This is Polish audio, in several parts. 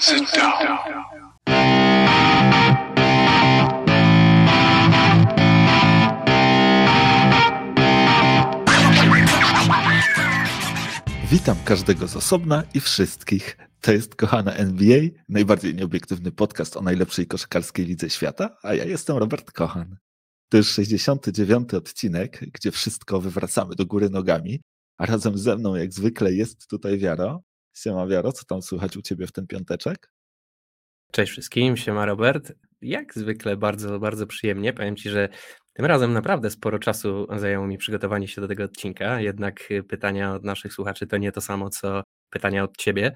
Sit down. Witam każdego z osobna i wszystkich. To jest kochana NBA, najbardziej nieobiektywny podcast o najlepszej koszykarskiej lidze świata, a ja jestem Robert Kochan. To już 69. odcinek, gdzie wszystko wywracamy do góry nogami, a razem ze mną jak zwykle jest tutaj Wiaro. Siema Wiaro, co tam słychać u Ciebie w ten piąteczek? Cześć wszystkim, siema Robert. Jak zwykle bardzo, bardzo przyjemnie. Powiem Ci, że tym razem naprawdę sporo czasu zajęło mi przygotowanie się do tego odcinka, jednak pytania od naszych słuchaczy to nie to samo, co pytania od Ciebie.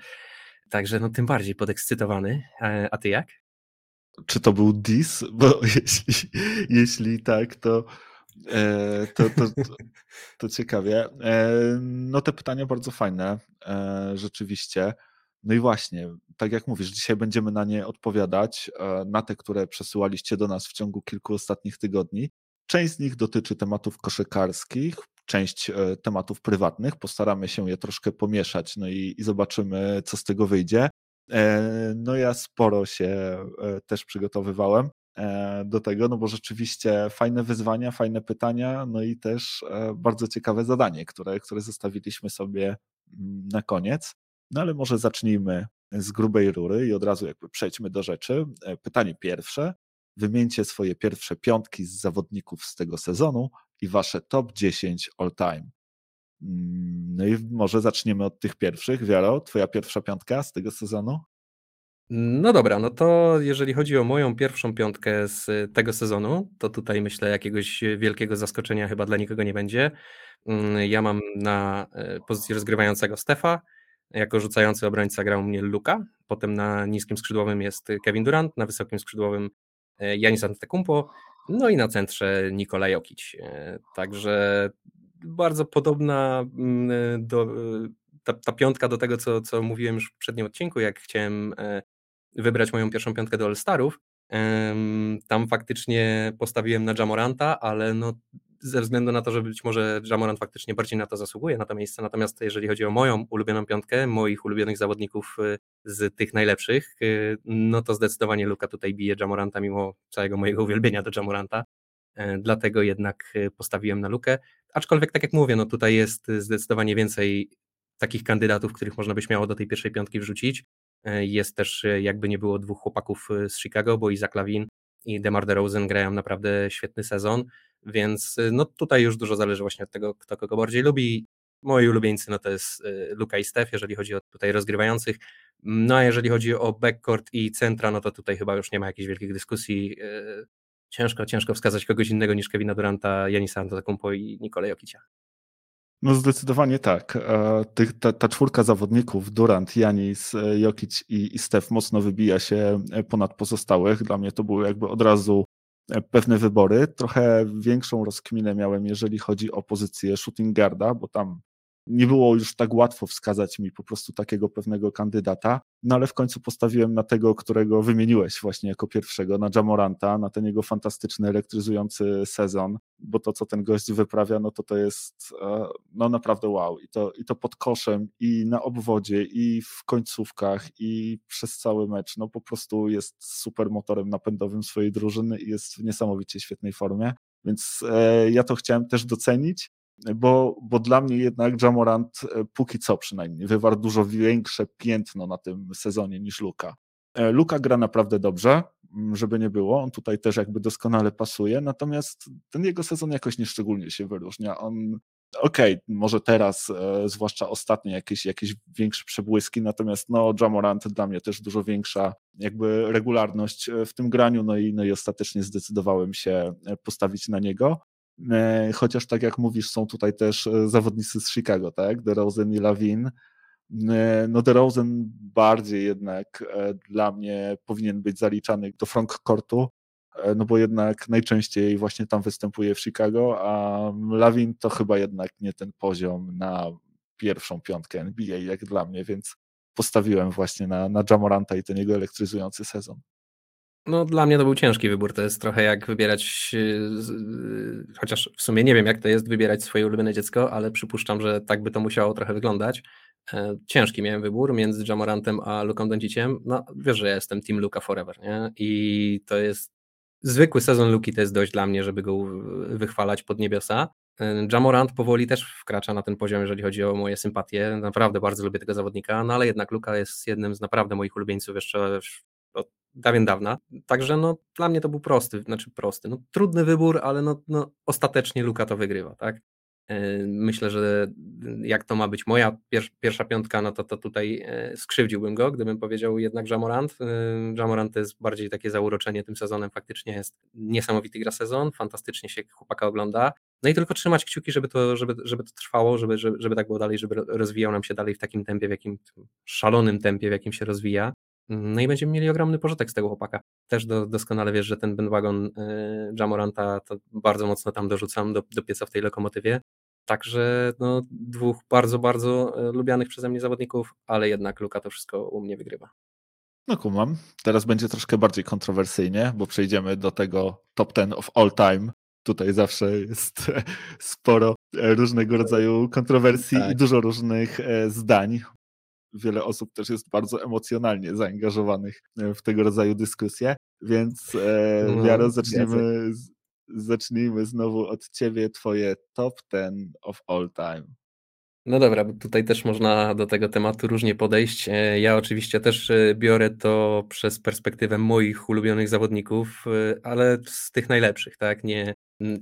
Także no tym bardziej podekscytowany. A Ty jak? Czy to był dis? Bo jeśli, jeśli tak, to, e, to, to, to, to, ciekawie. E, no te pytania bardzo fajne, e, rzeczywiście. No i właśnie, tak jak mówisz, dzisiaj będziemy na nie odpowiadać, na te, które przesyłaliście do nas w ciągu kilku ostatnich tygodni. Część z nich dotyczy tematów koszykarskich, część tematów prywatnych. Postaramy się je troszkę pomieszać, no i, i zobaczymy, co z tego wyjdzie. No ja sporo się też przygotowywałem do tego, no bo rzeczywiście fajne wyzwania, fajne pytania, no i też bardzo ciekawe zadanie, które, które zostawiliśmy sobie mm, na koniec. No ale może zacznijmy z grubej rury i od razu jakby przejdźmy do rzeczy. E, pytanie pierwsze. Wymieńcie swoje pierwsze piątki z zawodników z tego sezonu i wasze top 10 all time. Mm, no i może zaczniemy od tych pierwszych. Wiaro, twoja pierwsza piątka z tego sezonu? No dobra, no to jeżeli chodzi o moją pierwszą piątkę z tego sezonu, to tutaj myślę jakiegoś wielkiego zaskoczenia chyba dla nikogo nie będzie. Mm, ja mam na e, pozycji rozgrywającego Stefa, jako rzucający obrońca grał mnie Luka, potem na niskim skrzydłowym jest Kevin Durant, na wysokim skrzydłowym Janis e, Antetokounmpo, no i na centrze Nikola Jokic. E, także bardzo podobna mm, do, ta, ta, piątka do tego, co, co mówiłem już w poprzednim odcinku, jak chciałem wybrać moją pierwszą piątkę do All-Starów. Tam faktycznie postawiłem na Jamoranta, ale no ze względu na to, że być może Jamorant faktycznie bardziej na to zasługuje, na to miejsce. Natomiast jeżeli chodzi o moją ulubioną piątkę, moich ulubionych zawodników y, z tych najlepszych, y, no to zdecydowanie Luka tutaj bije Jamoranta mimo całego mojego uwielbienia do Jamoranta. E, dlatego jednak y, postawiłem na Lukę. Aczkolwiek, tak jak mówię, no tutaj jest zdecydowanie więcej takich kandydatów, których można by śmiało do tej pierwszej piątki wrzucić. E, jest też, jakby nie było, dwóch chłopaków z Chicago, bo Isaac Lawin i DeMar DeRozan grają naprawdę świetny sezon. Więc no tutaj już dużo zależy właśnie od tego, kto kogo bardziej lubi. Moi ulubieńcy no to jest Luka i Steph, jeżeli chodzi o tutaj rozgrywających. No a jeżeli chodzi o backcourt i centra, no to tutaj chyba już nie ma jakichś wielkich dyskusji. Ciężko, ciężko wskazać kogoś innego niż Kevina Duranta, Janisa Antetokounmpo i Nikolaj Jokicia. No zdecydowanie tak. E, ta, ta, czwórka zawodników, Durant, Janis, e, Jokic i, i Steph mocno wybija się e, ponad pozostałych. Dla mnie to były jakby od razu pewne wybory. Trochę większą rozkminę miałem, jeżeli chodzi o pozycję shooting guarda, bo tam nie było już tak łatwo wskazać mi po prostu takiego pewnego kandydata, no ale w końcu postawiłem na tego, którego wymieniłeś właśnie jako pierwszego, na Jamoranta, na ten jego fantastyczny, elektryzujący sezon, bo to, co ten gość wyprawia, no to to jest e, no naprawdę wow. I to, i to pod koszem, i na obwodzie, i w końcówkach, i przez cały mecz, no po prostu jest super motorem napędowym swojej drużyny i jest w niesamowicie świetnej formie. Więc e, ja to chciałem też docenić bo, bo dla mnie jednak Jamorant e, póki co przynajmniej wywarł dużo większe piętno na tym sezonie niż Luka. E, Luka gra naprawdę dobrze, żeby nie było, on tutaj też jakby doskonale pasuje, natomiast ten jego sezon jakoś nieszczególnie się wyróżnia. On okej, okay, może teraz, e, zwłaszcza ostatnie jakieś, jakieś większe przebłyski, natomiast no Jamorant dla mnie też dużo większa jakby regularność w tym graniu, no i, no i ostatecznie zdecydowałem się postawić na niego. E, chociaż tak jak mówisz, są tutaj też e, zawodnicy z Chicago, tak? DeRozan i Lawin. E, no DeRozan bardziej jednak dla mnie powinien być zaliczany do frontcourtu, no bo jednak najczęściej właśnie tam występuje w Chicago, a Lawin to chyba jednak nie ten poziom na pierwszą piątkę NBA jak dla mnie, więc postawiłem właśnie na, na Jamoranta i ten jego elektryzujący sezon. No, dla mnie to był ciężki wybór. To jest trochę jak wybierać, y, y, chociaż w sumie nie wiem, jak to jest wybierać swoje ulubione dziecko, ale przypuszczam, że tak by to musiało trochę wyglądać. E, ciężki miałem wybór między Jamorantem a Luką Donciciem. No, wiesz, że ja jestem Team Luka Forever, nie? I to jest zwykły sezon Luki to jest dość dla mnie, żeby go wychwalać pod niebiosa. E, Jamorant powoli też wkracza na ten poziom, jeżeli chodzi o moje sympatie. Naprawdę bardzo lubię tego zawodnika, no ale jednak Luka jest jednym z naprawdę moich ulubieńców jeszcze dawien dawna. Także no, dla mnie to był prosty, znaczy prosty, no, trudny wybór, ale no, no, ostatecznie Luka to wygrywa, tak? E, myślę, że jak to ma być moja pierwsza piątka, no to, to tutaj e, skrzywdziłbym go, gdybym powiedział jednak Jamorant. E, Jamorant to jest bardziej takie zauroczenie tym sezonem, faktycznie jest niesamowity gra sezon, fantastycznie się chłopaka ogląda. No i tylko trzymać kciuki, żeby to, żeby, żeby to trwało, żeby, żeby, żeby tak było dalej, żeby rozwijał nam się dalej w takim tempie, w jakim szalonym tempie, w jakim się rozwija. No i będziemy mieli ogromny pożytek z tego chłopaka. Też do, doskonale wiesz, że ten bandwagon y, Jamoranta to bardzo mocno tam dorzucam do, do pieca w tej lokomotywie. Także no, dwóch bardzo, bardzo e, lubianych przeze mnie zawodników, ale jednak Luka to wszystko u mnie wygrywa. No kumam. Teraz będzie troszkę bardziej kontrowersyjnie, bo przejdziemy do tego top 10 of all time. Tutaj zawsze jest sporo e, różnego rodzaju kontrowersji tak. i dużo różnych zdań wiele osób też jest bardzo emocjonalnie zaangażowanych e, w tego rodzaju dyskusje, więc e, no, Wiaro, zaczniemy, zacznijmy znowu od ciebie, twoje top 10 of all time. No dobra, bo tutaj też można do tego tematu różnie podejść. E, ja oczywiście też e, biorę to przez perspektywę moich ulubionych zawodników, ale z tych najlepszych, tak? Nie,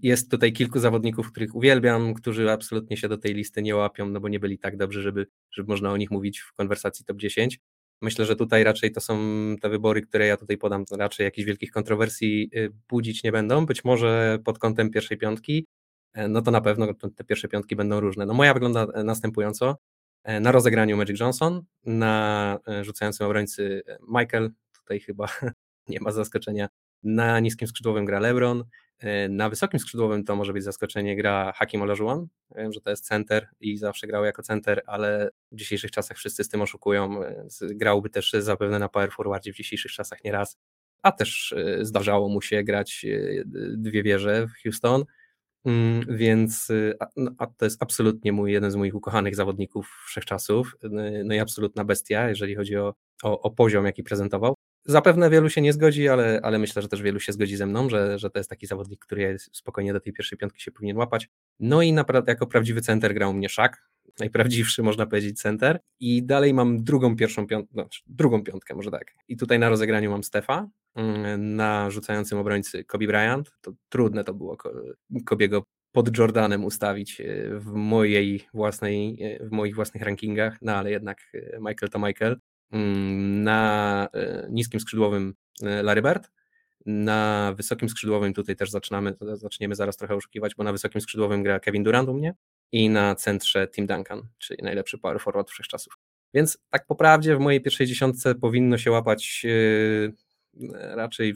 jest tutaj kilku zawodników, których uwielbiam, którzy absolutnie się do tej listy nie łapią, no bo nie byli tak dobrzy, żeby, żeby można o nich mówić w konwersacji top 10. Myślę, że tutaj raczej to są te wybory, które ja tutaj podam, raczej jakichś wielkich kontrowersji budzić nie będą. Być może pod kątem pierwszej piątki, e, no to na pewno te pierwsze piątki będą różne. No moja wygląda e, następująco. E, na rozegraniu Magic Johnson, na rzucającym obrońcy Michael, tutaj chyba nie ma zaskoczenia, na niskim skrzydłowym gra LeBron, E, na wysokim skrzydłowym to może być zaskoczenie gra Hakim Olajuwon. Wiem, że to jest center i zawsze grał jako center, ale w dzisiejszych czasach wszyscy z tym oszukują. Grałby też zapewne na power forwardzie w dzisiejszych czasach nieraz, a też e, zdarzało mu się grać e, dwie wieże w Houston. Mm, więc no, a to jest absolutnie mój, jeden z moich ukochanych zawodników wszechczasów. No i absolutna bestia, jeżeli chodzi o, o, o poziom, jaki prezentował. Zapewne wielu się nie zgodzi, ale, ale myślę, że też wielu się zgodzi ze mną, że, że to jest taki zawodnik, który spokojnie do tej pierwszej piątki się powinien łapać. No i naprawdę jako prawdziwy center grał mnie Szak, najprawdziwszy można powiedzieć center. I dalej mam drugą pierwszą piątkę, no, drugą piątkę może tak. I tutaj na rozegraniu mam Stefa, mm, na rzucającym obrońcy Kobe Bryant. To trudne to było Kobiego pod Jordanem ustawić e, w mojej własnej, e, w moich własnych rankingach, no ale jednak e, Michael to Michael. Mm, na niskim skrzydłowym Larry Bird, na wysokim skrzydłowym tutaj też zaczynamy, zaczniemy zaraz trochę oszukiwać, bo na wysokim skrzydłowym gra Kevin Durant u mnie i na centrze Tim Duncan, czyli najlepszy power forward wszechczasów. Więc tak po prawdzie w mojej pierwszej dziesiątce powinno się łapać yy, raczej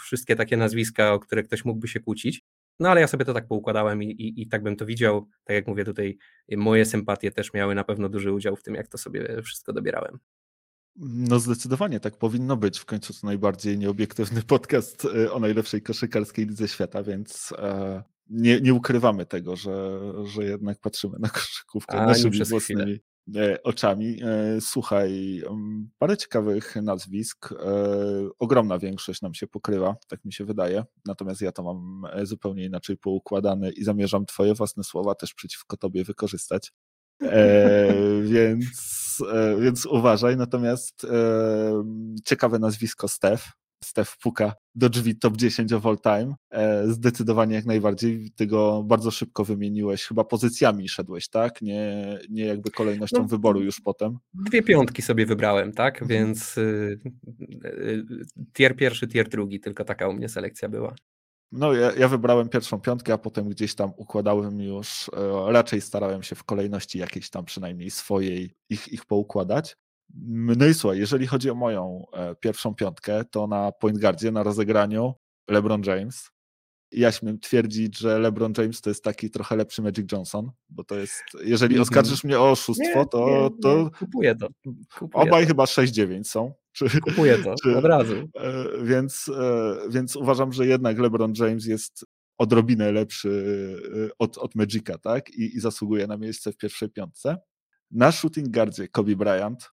wszystkie takie nazwiska, o które ktoś mógłby się kłócić. No ale ja sobie to tak poukładałem i, i, i tak bym to widział. Tak jak mówię, tutaj moje sympatie też miały na pewno duży udział w tym, jak to sobie wszystko dobierałem. No zdecydowanie tak powinno być. W końcu to najbardziej nieobiektywny podcast e, o najlepszej koszykarskiej lidze świata, więc e, nie, nie ukrywamy tego, że, że jednak patrzymy na koszykówkę A, naszymi własnymi e, oczami. Słuchaj, parę ciekawych nazwisk. Ogromna większość nam się pokrywa, tak mi się wydaje. Natomiast ja to mam zupełnie inaczej poukładane i zamierzam twoje własne słowa też przeciwko tobie wykorzystać. E, więc, e, więc uważaj. Natomiast e, ciekawe nazwisko Steph. Steph puka do drzwi top 10 of all time. E, zdecydowanie jak najbardziej. Ty go bardzo szybko wymieniłeś. Chyba pozycjami szedłeś, tak? Nie, nie jakby kolejnością no, wyboru już potem. Dwie piątki sobie wybrałem, tak? Mhm. Więc y, y, tier pierwszy, tier drugi. Tylko taka u mnie selekcja była. No, ja, ja, wybrałem pierwszą piątkę, a potem gdzieś tam układałem już, e, raczej starałem się w kolejności jakiejś tam przynajmniej swojej ich, ich poukładać. No i słuchaj, jeżeli chodzi o moją e, pierwszą piątkę, to na point guardzie, na rozegraniu LeBron James. Ja śmiem twierdzić, że LeBron James to jest taki trochę lepszy Magic Johnson, bo to jest, jeżeli mhm. oskarżysz mnie o oszustwo, to, nie, nie. to... Kupuję to. Kupuję obaj to. chyba 6-9 są. Czy, Kupuję to czy, od razu. E, więc, e, więc uważam, że jednak LeBron James jest odrobinę lepszy od, od Magica, tak? I, I zasługuje na miejsce w pierwszej piątce. na shooting guardzie Kobe Bryant,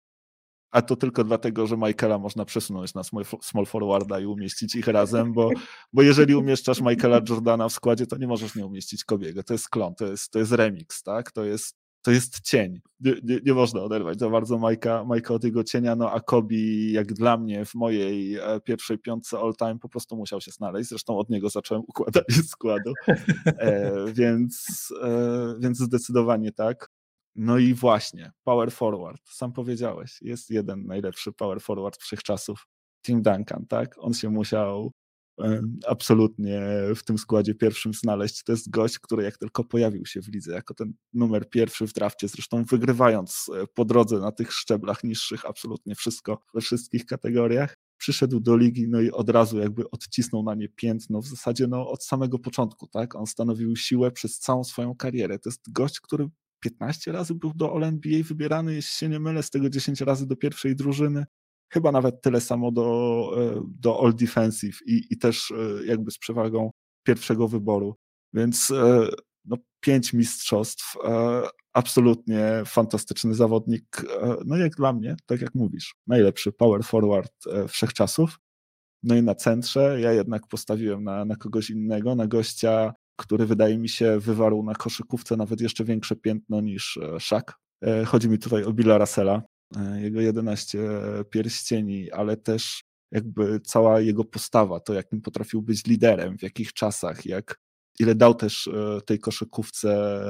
a to tylko dlatego, że Michaela można przesunąć na small forwarda i umieścić ich razem, bo, bo jeżeli umieszczasz Michaela Jordana w składzie, to nie możesz nie umieścić Kobiego. To jest klon, to jest, to jest remix, tak? To jest, to jest cień. Nie, nie, nie można oderwać za bardzo Majka, od jego cienia, no a Kobi jak dla mnie w mojej e, pierwszej piątce all time po prostu musiał się znaleźć. Zresztą od niego zacząłem układać składu. E, więc, e, więc zdecydowanie tak. No i właśnie, power forward, sam powiedziałeś, jest jeden najlepszy power forward wszechczasów, Tim Duncan, tak? On się musiał absolutnie w tym składzie pierwszym znaleźć. To jest gość, który jak tylko pojawił się w lidze, jako ten numer pierwszy w drafcie, zresztą wygrywając e, po drodze na tych szczeblach niższych absolutnie wszystko we wszystkich kategoriach, przyszedł do ligi, no i od razu jakby odcisnął na nie piętno, w zasadzie no od samego początku, tak? On stanowił siłę przez całą swoją karierę. To jest gość, który 15 razy był do All-NBA wybierany, jeśli się nie mylę, z tego 10 razy do pierwszej drużyny. Chyba nawet tyle samo do, e, do All Defensive i, i też e, jakby z przewagą pierwszego wyboru. Więc e, no, pięć mistrzostw, absolutnie fantastyczny zawodnik, no jak dla mnie, tak jak mówisz, najlepszy power forward wszechczasów. No i na centrze ja jednak postawiłem na, na kogoś innego, na gościa który wydaje mi się wywarł na koszykówce nawet jeszcze większe piętno niż e, Shaq. E, chodzi mi tutaj o Billa Russella, e, jego 11 pierścieni, ale też jakby cała jego postawa, to jakim potrafił być liderem, w jakich czasach, jak ile dał też tej koszykówce,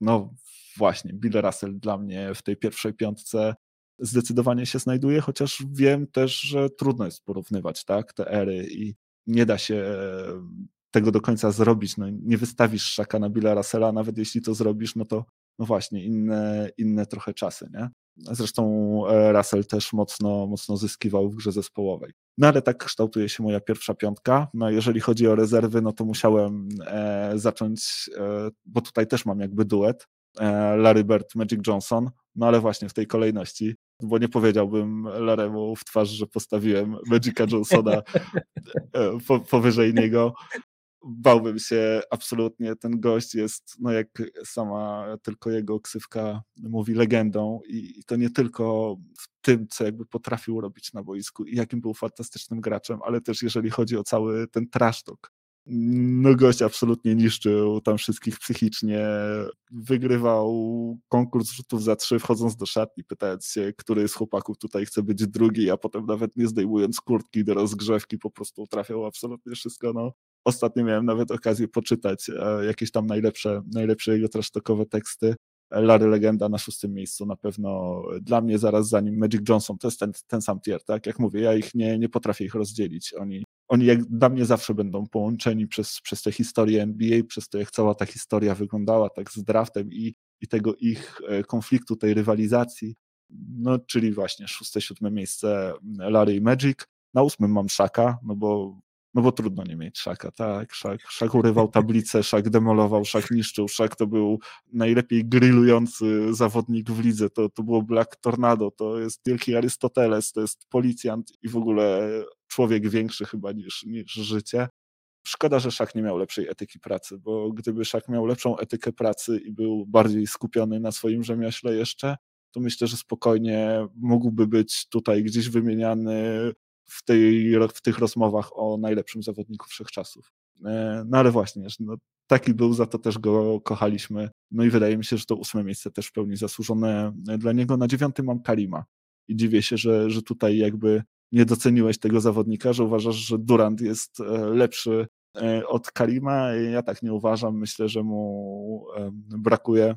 no właśnie, Bill Russell dla mnie w tej pierwszej piątce zdecydowanie się znajduje, chociaż wiem też, że trudno jest porównywać tak, te ery i nie da się tego do końca zrobić. No, nie wystawisz szaka na Billa Russella, nawet jeśli to zrobisz, no to no właśnie, inne, inne trochę czasy, nie? Zresztą e, Russell też mocno, mocno zyskiwał w grze zespołowej. No ale tak kształtuje się moja pierwsza piątka. No jeżeli chodzi o rezerwy, no to musiałem e, zacząć, e, bo tutaj też mam jakby duet. E, Larry Bird, Magic Johnson, no ale właśnie w tej kolejności, bo nie powiedziałbym Laremu w twarz, że postawiłem Magica Johnsona e, po, powyżej niego bałbym się absolutnie. Ten gość jest, no jak sama tylko jego ksywka mówi, legendą i, to nie tylko w tym, co jakby potrafił robić na boisku i jakim był fantastycznym graczem, ale też jeżeli chodzi o cały ten trash talk. No gość absolutnie niszczył tam wszystkich psychicznie, wygrywał konkurs rzutów za trzy, wchodząc do szatni, pytając się, który z chłopaków tutaj chce być drugi, a potem nawet nie zdejmując kurtki do rozgrzewki, po prostu trafiał absolutnie wszystko. No, Ostatnio miałem nawet okazję poczytać e, jakieś tam najlepsze, najlepsze jego trasztokowe teksty. Larry Legenda na szóstym miejscu na pewno dla mnie zaraz za nim Magic Johnson, to jest ten, ten sam tier, tak? Jak mówię, ja ich nie, nie potrafię ich rozdzielić. Oni, oni jak dla mnie zawsze będą połączeni przez, przez tę historię NBA, przez to jak cała ta historia wyglądała tak z draftem i, i tego ich e, konfliktu, tej rywalizacji. No, czyli właśnie szóste, siódme miejsce Larry i Magic. Na ósmym mam Shaka, no bo no bo trudno nie mieć Szaka, tak? Szak, szak urywał tablicę, Szak demolował, Szak niszczył, Szak to był najlepiej grillujący zawodnik w lidze, to, to było Black Tornado, to jest wielki Arystoteles, to jest policjant i w ogóle człowiek większy chyba niż, niż życie. Szkoda, że Szak nie miał lepszej etyki pracy, bo gdyby Szak miał lepszą etykę pracy i był bardziej skupiony na swoim rzemiośle jeszcze, to myślę, że spokojnie mógłby być tutaj gdzieś wymieniany w, tej, w tych rozmowach o najlepszym zawodniku wszechczasów. E, no ale właśnie, no, taki był, za to też go kochaliśmy. No i wydaje mi się, że to ósme miejsce też w pełni zasłużone dla niego. Na dziewiątym mam Karima i dziwię się, że, że tutaj jakby nie doceniłeś tego zawodnika, że uważasz, że Durant jest e, lepszy e, od Karima. Ja tak nie uważam. Myślę, że mu brakuje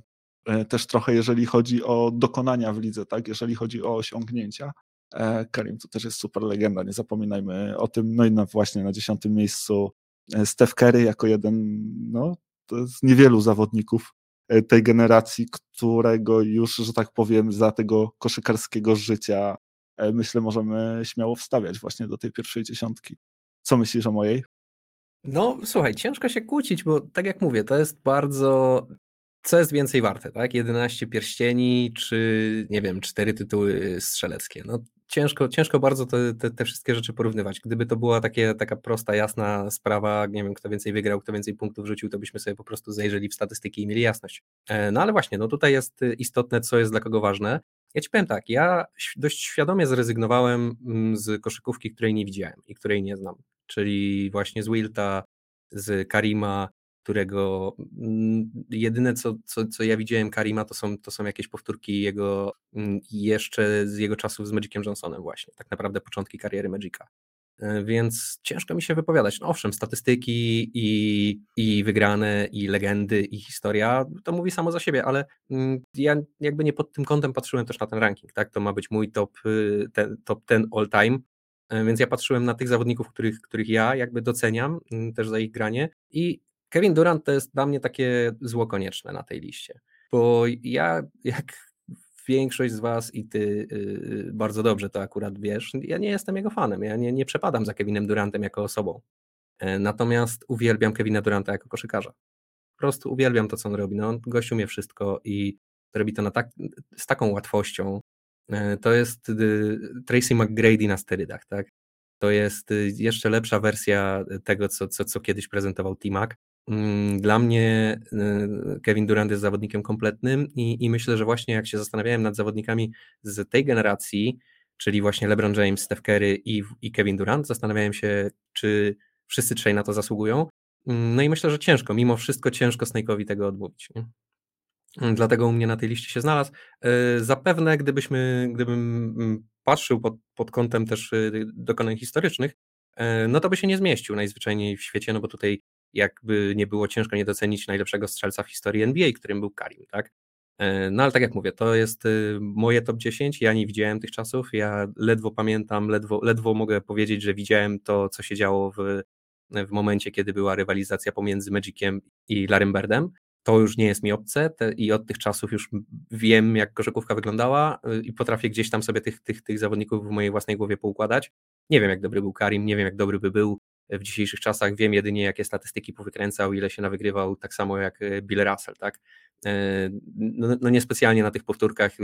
też trochę, jeżeli chodzi o dokonania w lidze, tak? jeżeli chodzi o osiągnięcia. E, Karim to też jest super legenda, nie zapominajmy o tym. No i na, właśnie na dziesiątym miejscu e, Steph Curry jako jeden no, z niewielu zawodników e, tej generacji, którego już, że tak powiem, za tego koszykarskiego życia myślę możemy śmiało wstawiać właśnie do tej pierwszej dziesiątki. Co myślisz o mojej? No, słuchaj, ciężko się kłócić, bo tak jak mówię, to jest bardzo co jest więcej warte, tak? 11 pierścieni, czy nie wiem, cztery tytuły strzeleckie. No ciężko, ciężko bardzo te, te, te, wszystkie rzeczy porównywać. Gdyby to była takie, taka prosta, jasna sprawa, nie wiem, kto więcej wygrał, kto więcej punktów rzucił, to byśmy sobie po prostu zajrzeli w statystyki i mieli jasność. E, no ale właśnie, no tutaj jest istotne, co jest dla kogo ważne. Ja ci powiem tak, ja dość świadomie zrezygnowałem mm, z koszykówki, której nie widziałem i której nie znam, czyli właśnie z Wilta, z Karima, którego mm, jedyne co, co, co ja widziałem Karima to są, to są jakieś powtórki jego mm, jeszcze z jego czasów z Magiciem Johnsonem właśnie, tak naprawdę początki kariery Magica. E, więc ciężko mi się wypowiadać. No owszem, statystyki i, i wygrane, i legendy, i historia, to mówi samo za siebie, ale mm, ja jakby nie pod tym kątem patrzyłem też na ten ranking, tak? To ma być mój top, y, ten, top ten all time, e, więc ja patrzyłem na tych zawodników, których, których ja jakby doceniam też za ich granie i Kevin Durant to jest dla mnie takie zło konieczne na tej liście, bo ja jak większość z Was i Ty yy, bardzo dobrze to akurat wiesz, ja nie jestem jego fanem, ja nie, nie przepadam za Kevinem Durantem jako osobą, yy, natomiast uwielbiam Kevina Duranta jako koszykarza. Po prostu uwielbiam to, co on robi. No, on gość umie wszystko i robi to na tak, z taką łatwością. Yy, to jest y, Tracy McGrady na sterydach, tak? To jest y, jeszcze lepsza wersja tego, co, co, co kiedyś prezentował T-Mac. Mm, dla mnie y, Kevin Durant jest zawodnikiem kompletnym i, i myślę, że właśnie jak się zastanawiałem nad zawodnikami z tej generacji, czyli właśnie LeBron James, Steph Curry i, i Kevin Durant, zastanawiałem się, czy wszyscy trzej na to zasługują. Mm, no i myślę, że ciężko, mimo wszystko ciężko Snake'owi tego odmówić. Nie? Mm, dlatego u mnie na tej liście się znalazł. Y, zapewne gdybyśmy, gdybym patrzył pod, pod kątem też y, dokonań historycznych, no to by się nie zmieścił najzwyczajniej w świecie, no bo tutaj jakby nie było ciężko nie docenić najlepszego strzelca w historii NBA, którym był Karim, tak? E, no ale tak jak mówię, to jest y, moje top 10, ja nie widziałem tych czasów, ja ledwo pamiętam, ledwo, ledwo mogę powiedzieć, że widziałem to, co się działo w, w momencie, kiedy była rywalizacja pomiędzy Magiciem i Larrym Birdem. To już nie jest mi obce te, i od tych czasów już wiem, jak koszykówka wyglądała y, i potrafię gdzieś tam sobie tych, tych, tych zawodników w mojej własnej głowie poukładać. Nie wiem, jak dobry był Karim, nie wiem, jak dobry by był w dzisiejszych czasach. Wiem jedynie, jakie statystyki powykręcał, ile się nawygrywał, tak samo jak e, Bill Russell, tak? E, no, no niespecjalnie na tych powtórkach e,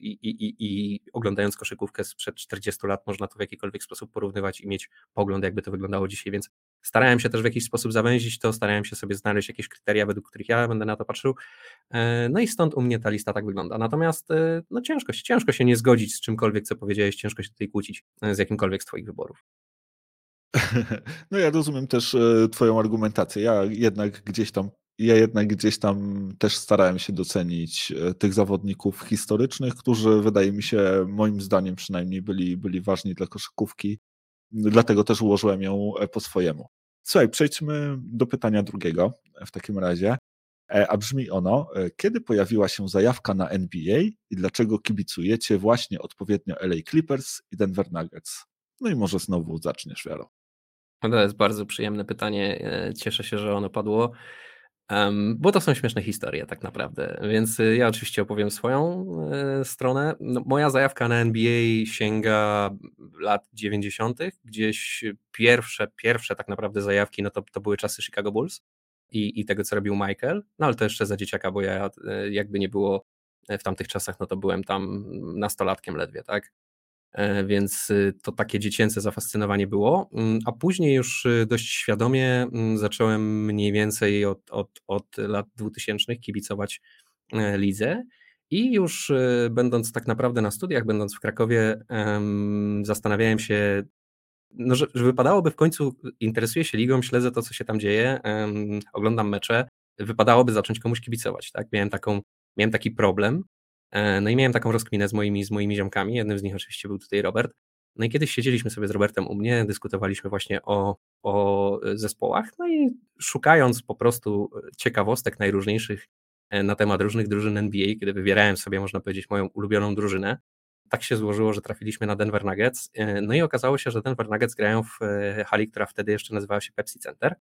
i, i, i, oglądając koszykówkę sprzed 40 lat można to w jakikolwiek sposób porównywać i mieć pogląd, jakby to wyglądało dzisiaj, więc starałem się też w jakiś sposób zawęzić to, starałem się sobie znaleźć jakieś kryteria, według których ja będę na to patrzył. No i stąd u mnie ta lista tak wygląda. Natomiast no ciężko, ciężko się nie zgodzić z czymkolwiek, co powiedziałeś, ciężko się tutaj kłócić z jakimkolwiek z Twoich wyborów. No ja rozumiem też e, twoją argumentację. Ja jednak gdzieś tam ja jednak gdzieś tam też starałem się docenić e, tych zawodników historycznych, którzy wydaje mi się, moim zdaniem przynajmniej byli, byli ważni dla koszykówki. Dlatego też ułożyłem ją e, po swojemu. Słuchaj, przejdźmy do pytania drugiego w takim razie. A brzmi ono, kiedy pojawiła się zajawka na NBA i dlaczego kibicujecie właśnie odpowiednio LA Clippers i Denver Nuggets? No i może znowu zaczniesz, Wiaro. To jest bardzo przyjemne pytanie. E, cieszę się, że ono padło, bo to są śmieszne historie tak naprawdę. Więc e, ja oczywiście opowiem swoją e, stronę. No, moja zajawka na NBA sięga lat 90., gdzieś pierwsze, pierwsze tak naprawdę zajawki, no to, to były czasy Chicago Bulls i, i tego, co robił Michael. No ale to jeszcze za dzieciaka, bo ja jakby nie było w tamtych czasach, no to byłem tam nastolatkiem ledwie, tak? E, więc y, to takie dziecięce zafascynowanie było, mm, a później już y, dość świadomie mm, zacząłem mniej więcej od, od, od lat 2000 kibicować e, lidze. I już y, będąc tak naprawdę na studiach, będąc w Krakowie, zastanawiałem się, no, że, że wypadałoby w końcu, interesuję się ligą, śledzę to, co się tam dzieje, oglądam mecze, wypadałoby zacząć komuś kibicować, tak? Miałem, taką, miałem taki problem, no i miałem taką rozkminę z moimi, z moimi ziomkami, jednym z nich oczywiście był tutaj Robert. No i kiedyś siedzieliśmy sobie z Robertem u mnie, dyskutowaliśmy właśnie o, o zespołach, no i szukając po prostu ciekawostek najróżniejszych e, na temat różnych drużyn NBA, kiedy wybierałem sobie, można powiedzieć, moją ulubioną drużynę, tak się złożyło, że trafiliśmy na Denver Nuggets. E, no i okazało się, że Denver Nuggets grają w hali, która wtedy jeszcze nazywała się Pepsi Center.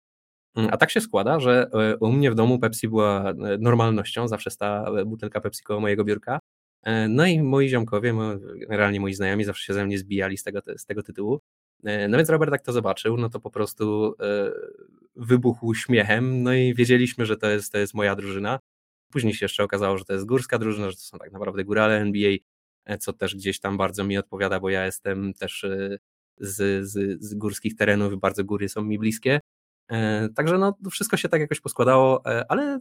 Mm, a tak się składa, że e, u mnie w domu Pepsi była e, normalnością, zawsze stała butelka Pepsi koło mojego biurka. E, no i moi ziomkowie, generalnie moi znajomi zawsze się ze mnie zbijali z tego, z tego tytułu. No więc Robert jak to zobaczył, no to po prostu wybuchł śmiechem, no i wiedzieliśmy, że to jest, to jest moja drużyna. Później się jeszcze okazało, że to jest górska drużyna, że to są tak naprawdę górale NBA, co też gdzieś tam bardzo mi odpowiada, bo ja jestem też z, z, z górskich terenów, bardzo góry są mi bliskie. E, także no, wszystko się tak jakoś poskładało, e, ale e,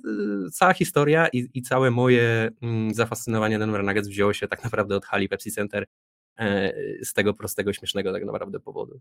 cała historia i, i całe moje mm, zafascynowanie Denver Nuggets wzięło się tak naprawdę od hali Pepsi Center z tego prostego, śmiesznego tak naprawdę powodu.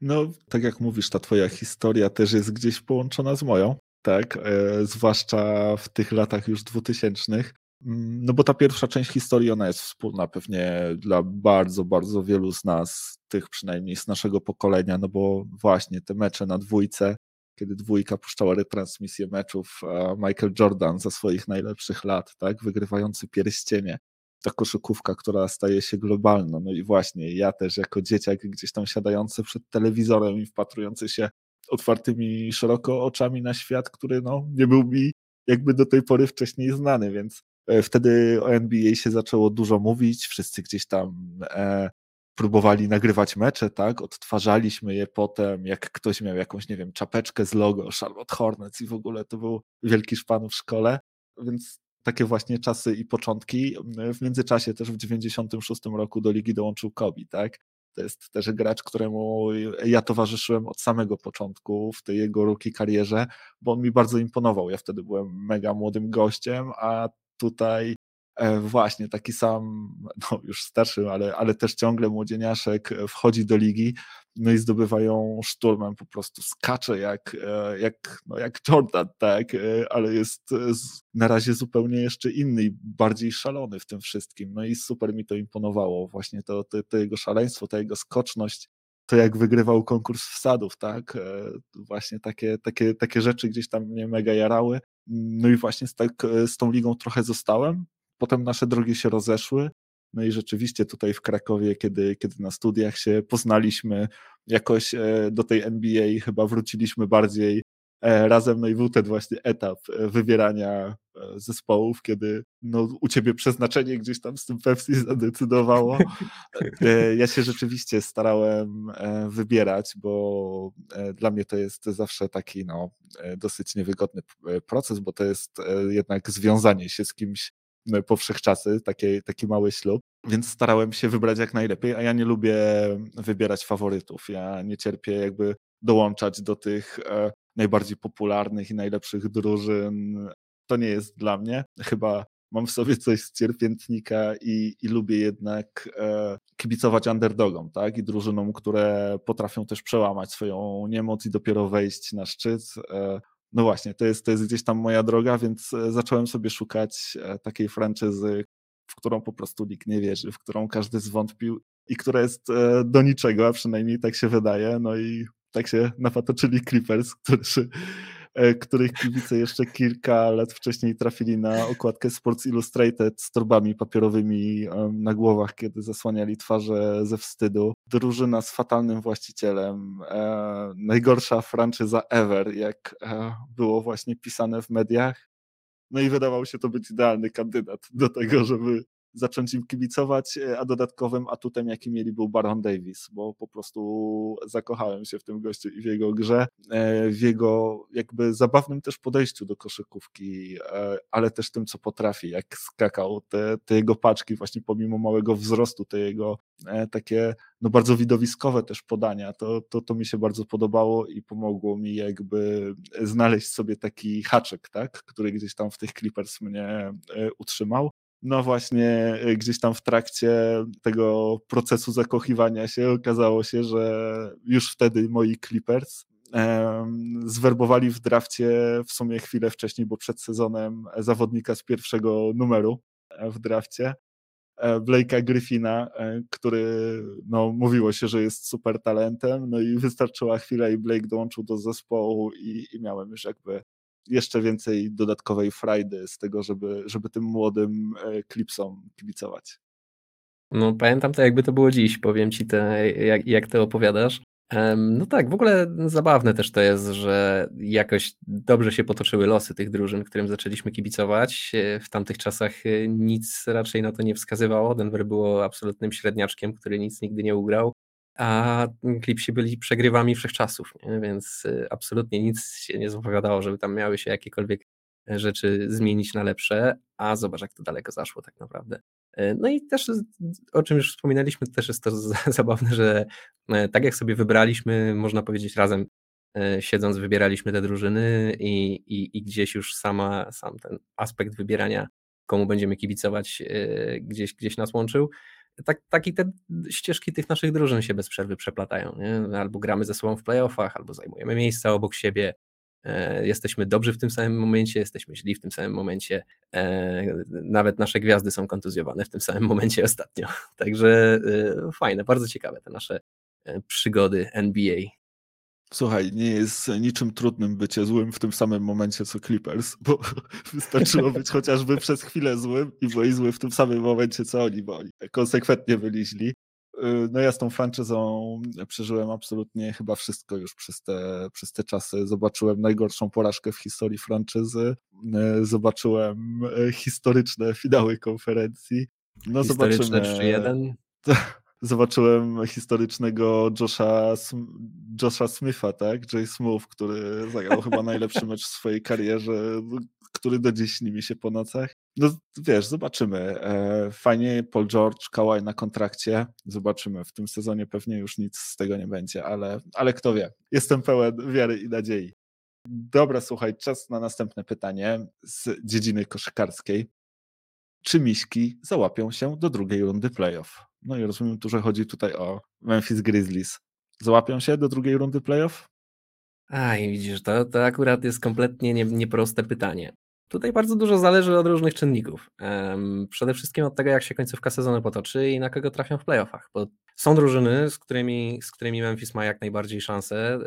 No, tak jak mówisz, ta twoja historia też jest gdzieś połączona z moją, tak? Zwłaszcza w tych latach już dwutysięcznych. Mm, no bo ta pierwsza część historii, ona jest wspólna pewnie dla bardzo, bardzo wielu z nas, tych przynajmniej z naszego pokolenia, no bo właśnie te mecze na dwójce, kiedy dwójka puszczała retransmisję meczów, Michael Jordan za swoich najlepszych lat, tak, wygrywający pierścienie, ta koszykówka, która staje się globalna. No i właśnie ja też jako dzieciak gdzieś tam siadający przed telewizorem i wpatrujący się otwartymi szeroko oczami na świat, który no, nie był mi jakby do tej pory wcześniej znany, więc wtedy o NBA się zaczęło dużo mówić, wszyscy gdzieś tam e, próbowali nagrywać mecze, tak? Odtwarzaliśmy je potem, jak ktoś miał jakąś, nie wiem, czapeczkę z logo Charlotte Hornets i w ogóle to był wielki szpan w szkole, więc takie właśnie czasy i początki. W międzyczasie też w 96 roku do ligi dołączył Kobe, tak? To jest też gracz, któremu ja towarzyszyłem od samego początku w tej jego rookie karierze, bo on mi bardzo imponował. Ja wtedy byłem mega młodym gościem, a tutaj e, właśnie taki sam, no już starszy, ale, ale też ciągle młodzieniaszek e, wchodzi do ligi, no i zdobywają szturmem, po prostu skacze jak, e, jak, no jak Jordan, tak, ale jest na razie zupełnie jeszcze inny i bardziej szalony w tym wszystkim, no i super mi to imponowało, właśnie to, to, to jego szaleństwo, ta jego skoczność, to jak wygrywał konkurs wsadów, tak, właśnie takie, takie, takie rzeczy gdzieś tam mnie mega jarały, no i właśnie tak, z tą ligą trochę zostałem. Potem nasze drogi się rozeszły. No i rzeczywiście tutaj w Krakowie, kiedy, kiedy na studiach się poznaliśmy, jakoś e, do tej NBA chyba wróciliśmy bardziej e, razem. No i był ten właśnie etap e, wybierania zespołów, kiedy no, u ciebie przeznaczenie gdzieś tam z tym Pepsi zadecydowało. Ja się rzeczywiście starałem wybierać, bo dla mnie to jest zawsze taki no, dosyć niewygodny proces, bo to jest jednak związanie się z kimś po wszechczasy, taki, taki mały ślub, więc starałem się wybrać jak najlepiej, a ja nie lubię wybierać faworytów. Ja nie cierpię jakby dołączać do tych najbardziej popularnych i najlepszych drużyn to nie jest dla mnie. Chyba mam w sobie coś z cierpiętnika i, i lubię jednak e, kibicować underdogom, tak? I drużynom, które potrafią też przełamać swoją niemoc i dopiero wejść na szczyt. E, no właśnie, to jest, to jest gdzieś tam moja droga, więc e, zacząłem sobie szukać e, takiej franczyzy, w którą po prostu nikt nie wierzy, w którą każdy zwątpił i która jest e, do niczego, a przynajmniej tak się wydaje. No i tak się napatoczyli Clippers, którzy E, których kibice jeszcze kilka lat wcześniej trafili na okładkę Sports Illustrated z torbami papierowymi na głowach, kiedy zasłaniali twarze ze wstydu. Drużyna z fatalnym właścicielem, e, najgorsza franczyza ever, jak e, było właśnie pisane w mediach. No i wydawał się to być idealny kandydat do tego, żeby zacząć im kibicować, e, a dodatkowym atutem, jaki mieli, był Baron Davis, bo po prostu zakochałem się w tym gościu i w jego grze, e, w jego jakby zabawnym też podejściu do koszykówki, e, ale też tym, co potrafi, jak skakał, te, te jego paczki właśnie pomimo małego wzrostu, te jego takie no bardzo widowiskowe też podania, to, to, to mi się bardzo podobało i pomogło mi jakby znaleźć sobie taki haczek, tak, który gdzieś tam w tych Clippers mnie utrzymał. No właśnie, y, gdzieś tam w trakcie tego procesu zakochiwania się okazało się, że już wtedy moi Clippers zwerbowali w drafcie w sumie chwilę wcześniej, bo przed sezonem zawodnika z pierwszego numeru e, w drafcie, e, Blake'a Griffina, e, który no, mówiło się, że jest super talentem, no i wystarczyła chwila i Blake dołączył do zespołu i, i miałem już jakby jeszcze więcej dodatkowej frajdy z tego, żeby, żeby tym młodym e, klipsom kibicować. No pamiętam to jakby to było dziś, powiem ci te, jak, jak ty opowiadasz. No tak, w ogóle zabawne też to jest, że jakoś dobrze się potoczyły losy tych drużyn, którym zaczęliśmy kibicować. E, w tamtych czasach e, nic raczej na to nie wskazywało. Denver było absolutnym średniaczkiem, który nic nigdy nie ugrał a Clipsi byli przegrywami wszechczasów, nie? więc y, absolutnie nic się nie zapowiadało, żeby tam miały się jakiekolwiek rzeczy zmienić na lepsze, a zobacz, jak to daleko zaszło tak naprawdę. No i też, o czym już wspominaliśmy, też jest to zabawne, że tak jak sobie wybraliśmy, można powiedzieć razem, siedząc, wybieraliśmy te drużyny i, i, i gdzieś już sama, sam ten aspekt wybierania, komu będziemy kibicować, gdzieś, gdzieś nas łączył tak, tak te ścieżki tych naszych drużyn się bez przerwy przeplatają. Nie? Albo gramy ze sobą w playoffach, albo zajmujemy miejsca obok siebie. E, jesteśmy dobrzy w tym samym momencie, jesteśmy źli w tym samym momencie. E, nawet nasze gwiazdy są kontuzjowane w tym samym momencie ostatnio. Także e, fajne, bardzo ciekawe te nasze przygody NBA. Słuchaj, nie jest niczym trudnym bycie złym w tym samym momencie co Clippers, bo wystarczyło być chociażby przez chwilę złym i byłeś zły w tym samym momencie co oni, bo oni konsekwentnie byli źli. Y, no ja z tą franczyzą przeżyłem absolutnie chyba wszystko już przez te, przez te czasy. Zobaczyłem najgorszą porażkę w historii franczyzy, y, zobaczyłem y, historyczne finały konferencji. No historyczne zobaczymy. 3-1? zobaczyłem historycznego Josha, Josha Smitha, tak? Jay Smooth, który zagrał chyba najlepszy mecz w swojej karierze, który do dziś nimi się po nocach. No wiesz, zobaczymy. E, fajnie, Paul George, Kawhi na kontrakcie. Zobaczymy. W tym sezonie pewnie już nic z tego nie będzie, ale, ale kto wie. Jestem pełen wiary i nadziei. Dobra, słuchaj, czas na następne pytanie z dziedziny koszykarskiej. Czy Miśki załapią się do drugiej rundy playoff? No i rozumiem tu, że chodzi tutaj o Memphis Grizzlies. Załapią się do drugiej rundy playoff? A i widzisz, to, to akurat jest kompletnie nie, nieproste pytanie. Tutaj bardzo dużo zależy od różnych czynników. Przede wszystkim od tego, jak się końcówka sezonu potoczy i na kogo trafią w playoffach, bo są drużyny, z którymi, z którymi Memphis ma jak najbardziej szansę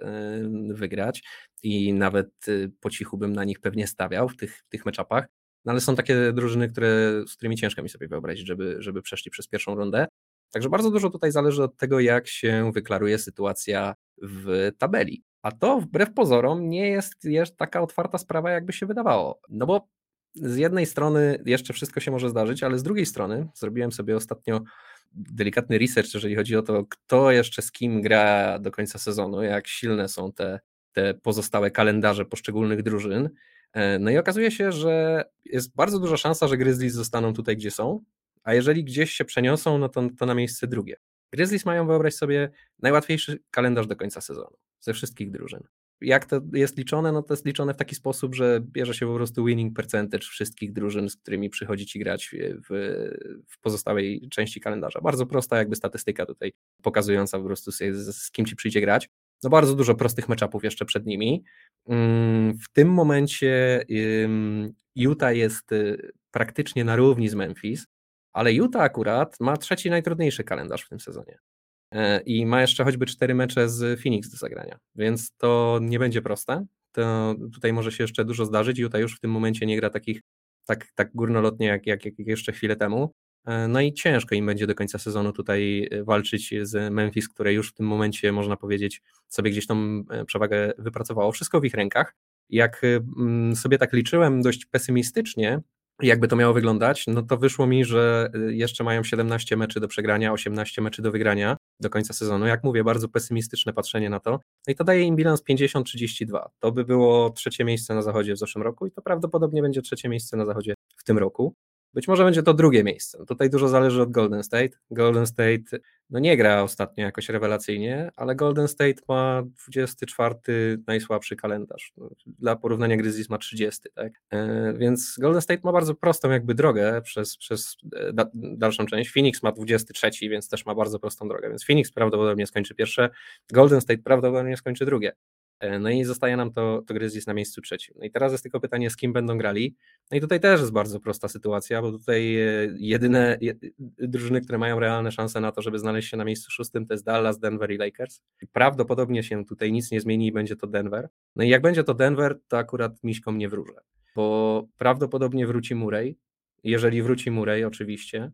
wygrać i nawet y, po cichu bym na nich pewnie stawiał w tych, tych meczapach. No ale są takie drużyny, które, z którymi ciężko mi sobie wyobrazić, żeby, żeby przeszli przez pierwszą rundę. Także bardzo dużo tutaj zależy od tego, jak się wyklaruje sytuacja w tabeli. A to wbrew pozorom nie jest, jest taka otwarta sprawa, jakby się wydawało. No bo z jednej strony jeszcze wszystko się może zdarzyć, ale z drugiej strony zrobiłem sobie ostatnio delikatny research, jeżeli chodzi o to, kto jeszcze z kim gra do końca sezonu, jak silne są te, te pozostałe kalendarze poszczególnych drużyn. E, no i okazuje się, że jest bardzo duża szansa, że Grizzlies zostaną tutaj, gdzie są, a jeżeli gdzieś się przeniosą, no to, to na miejsce drugie. Grizzlies mają, wyobraź sobie, najłatwiejszy kalendarz do końca sezonu ze wszystkich drużyn. Jak to jest liczone? No to jest liczone w taki sposób, że bierze się po prostu winning percentage wszystkich drużyn, z którymi przychodzi ci grać w, w pozostałej części kalendarza. Bardzo prosta jakby statystyka tutaj pokazująca po prostu z, z kim ci przyjdzie grać. No bardzo dużo prostych meczapów jeszcze przed nimi. Mm, w tym momencie Utah jest y, praktycznie na równi z Memphis, ale Utah akurat ma trzeci najtrudniejszy kalendarz w tym sezonie. E, I ma jeszcze choćby cztery mecze z Phoenix do zagrania, więc to nie będzie proste. To tutaj może się jeszcze dużo zdarzyć. Utah już w tym momencie nie gra takich tak, tak górnolotnie jak, jak, jak jeszcze chwilę temu. E, no i ciężko im będzie do końca sezonu tutaj e, walczyć z Memphis, które już w tym momencie, można powiedzieć, sobie gdzieś tą przewagę wypracowało. Wszystko w ich rękach. Jak sobie tak liczyłem dość pesymistycznie, jakby to miało wyglądać, no to wyszło mi, że jeszcze mają 17 meczy do przegrania, 18 meczy do wygrania do końca sezonu. Jak mówię, bardzo pesymistyczne patrzenie na to. No i to daje im bilans 50-32. To by było trzecie miejsce na zachodzie w zeszłym roku i to prawdopodobnie będzie trzecie miejsce na zachodzie w tym roku. Być może będzie to drugie miejsce. Tutaj dużo zależy od Golden State. Golden State no nie gra ostatnio jakoś rewelacyjnie, ale Golden State ma 24 najsłabszy kalendarz. Dla porównania Grizzlies ma 30, tak? E, więc Golden State ma bardzo prostą jakby drogę przez, przez e, da, dalszą część. Phoenix ma 23, więc też ma bardzo prostą drogę, więc Phoenix prawdopodobnie skończy pierwsze, Golden State prawdopodobnie skończy drugie. E, no i zostaje nam to, to Grizzlies na miejscu trzecim. No i teraz jest tylko pytanie, z kim będą grali. No i tutaj też jest bardzo prosta sytuacja, bo tutaj e, jedyne drużyny, które mają realne szanse na to, żeby znaleźć się na miejscu szóstym, to jest Dallas, Denver i Lakers. Prawdopodobnie się tutaj nic nie zmieni i będzie to Denver. No i jak będzie to Denver, to akurat miśkom nie wróżę, bo prawdopodobnie wróci Murray. Jeżeli wróci Murray, oczywiście,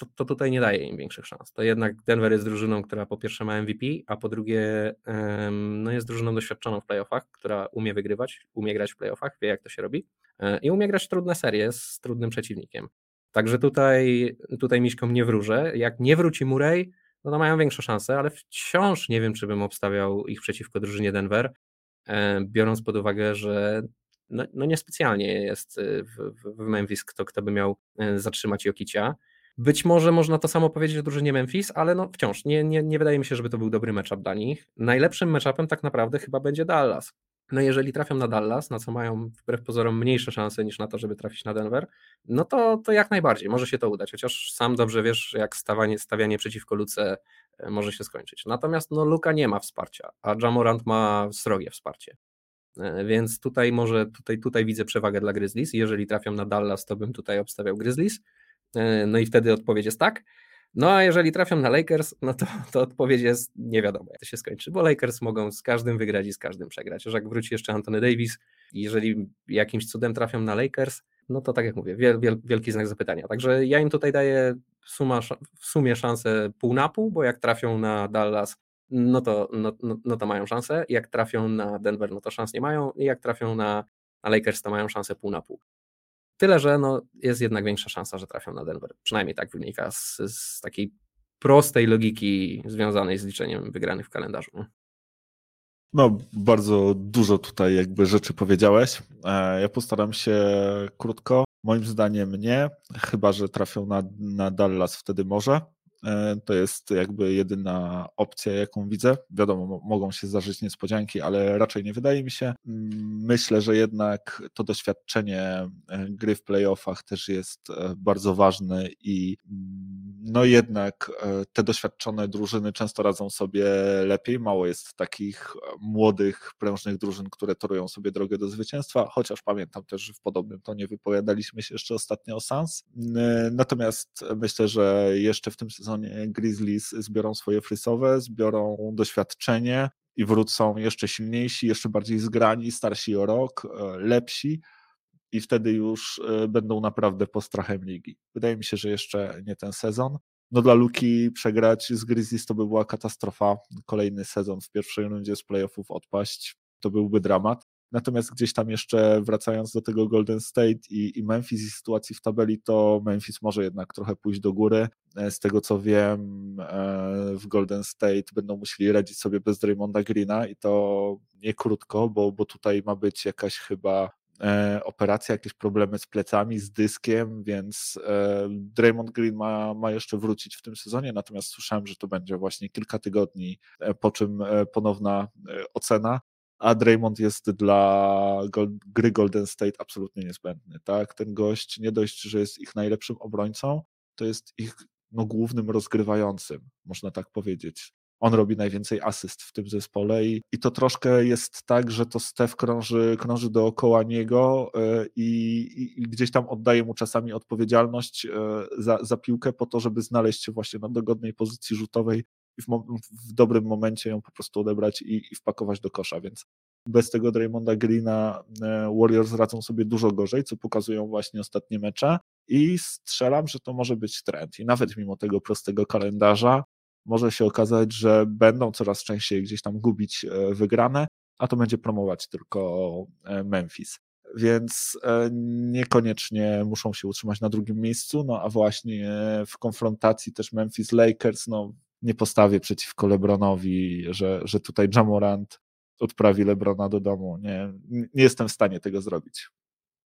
to, to tutaj nie daje im większych szans. To jednak Denver jest drużyną, która po pierwsze ma MVP, a po drugie no jest drużyną doświadczoną w playoffach, która umie wygrywać, umie grać w playoffach, wie jak to się robi e, i umie grać trudne serie z trudnym przeciwnikiem. Także tutaj, tutaj Miśkom nie wróżę. Jak nie wróci Murray, no to mają większe szanse, ale wciąż nie wiem, czy bym obstawiał ich przeciwko drużynie Denver, e, biorąc pod uwagę, że no, no niespecjalnie jest w, w Memphis kto, kto by miał zatrzymać Jokicia. Być może można to samo powiedzieć o drużynie Memphis, ale no wciąż nie, nie, nie wydaje mi się, żeby to był dobry matchup dla nich. Najlepszym matchupem tak naprawdę chyba będzie Dallas. No jeżeli trafią na Dallas, na co mają wbrew pozorom mniejsze szanse niż na to, żeby trafić na Denver, no to, to jak najbardziej może się to udać, chociaż sam dobrze wiesz, jak stawanie, stawianie przeciwko Luce e, może się skończyć. Natomiast no, Luka nie ma wsparcia, a Jamorant ma srogie wsparcie. E, więc tutaj może, tutaj, tutaj widzę przewagę dla Grizzlies. Jeżeli trafią na Dallas, to bym tutaj obstawiał Grizzlies. E, no i wtedy odpowiedź jest tak. No a jeżeli trafią na Lakers, no to, to odpowiedź jest nie wiadomo, jak to się skończy, bo Lakers mogą z każdym wygrać i z każdym przegrać. Że jak wróci jeszcze Anthony Davis, jeżeli jakimś cudem trafią na Lakers, no to tak jak mówię, wiel, wiel, wielki znak zapytania. Także ja im tutaj daję suma, w sumie szansę pół na pół, bo jak trafią na Dallas, no to, no, no, no to mają szansę. Jak trafią na Denver, no to szans nie mają. I jak trafią na, na Lakers, to mają szansę pół na pół. Tyle, że no, jest jednak większa szansa, że trafią na Denver. Przynajmniej tak wynika z, z takiej prostej logiki związanej z liczeniem wygranych w kalendarzu. No, bardzo dużo tutaj jakby rzeczy powiedziałeś. E, ja postaram się krótko. Moim zdaniem nie, chyba że trafią na, na Dallas, wtedy może. E, to jest jakby jedyna opcja, jaką widzę. Wiadomo, mogą się zdarzyć niespodzianki, ale raczej nie wydaje mi się. Mm, myślę, że jednak to doświadczenie e, gry w playoffach też jest e, bardzo ważne i mm, no jednak te doświadczone drużyny często radzą sobie lepiej. Mało jest takich młodych, prężnych drużyn, które torują sobie drogę do zwycięstwa, chociaż pamiętam też, że w podobnym tonie wypowiadaliśmy się jeszcze ostatnio o Sans. Natomiast myślę, że jeszcze w tym sezonie Grizzlies zbiorą swoje frysowe, zbiorą doświadczenie i wrócą jeszcze silniejsi, jeszcze bardziej zgrani, starsi o rok, e, lepsi i wtedy już e, będą naprawdę postrachem ligi. Wydaje mi się, że jeszcze nie ten sezon. No dla Luki przegrać z Grizzlies to by była katastrofa. Kolejny sezon w pierwszej rundzie z playoffów odpaść to byłby dramat. Natomiast gdzieś tam jeszcze wracając do tego Golden State i, i, Memphis i sytuacji w tabeli, to Memphis może jednak trochę pójść do góry. E, z tego co wiem, e, w Golden State będą musieli radzić sobie bez Draymonda Greena i to nie krótko, bo, bo tutaj ma być jakaś chyba operacja, jakieś problemy z plecami, z dyskiem, więc Draymond Green ma, ma jeszcze wrócić w tym sezonie, natomiast słyszałem, że to będzie właśnie kilka tygodni, po czym ponowna ocena a Draymond jest dla gry Golden State absolutnie niezbędny. Tak? Ten gość nie dość, że jest ich najlepszym obrońcą, to jest ich no, głównym rozgrywającym, można tak powiedzieć. On robi najwięcej asyst w tym zespole i, i to troszkę jest tak, że to Steph krąży, krąży dookoła niego e, i, i, i gdzieś tam oddaje mu czasami odpowiedzialność e, za, za piłkę po to, żeby znaleźć się właśnie na dogodnej pozycji rzutowej i w, w dobrym momencie ją po prostu odebrać i, i wpakować do kosza, więc bez tego Draymonda Greena e, Warriors radzą sobie dużo gorzej, co pokazują właśnie ostatnie mecze i strzelam, że to może być trend i nawet mimo tego prostego kalendarza może się okazać, że będą coraz częściej gdzieś tam gubić e, wygrane, a to będzie promować tylko e, Memphis. Więc niekoniecznie muszą się utrzymać na drugim miejscu, no a właśnie w konfrontacji też Memphis Lakers, no nie postawię przeciwko Lebronowi, że, że tutaj Jamorant odprawi Lebrona do domu. Nie, nie jestem w stanie tego zrobić.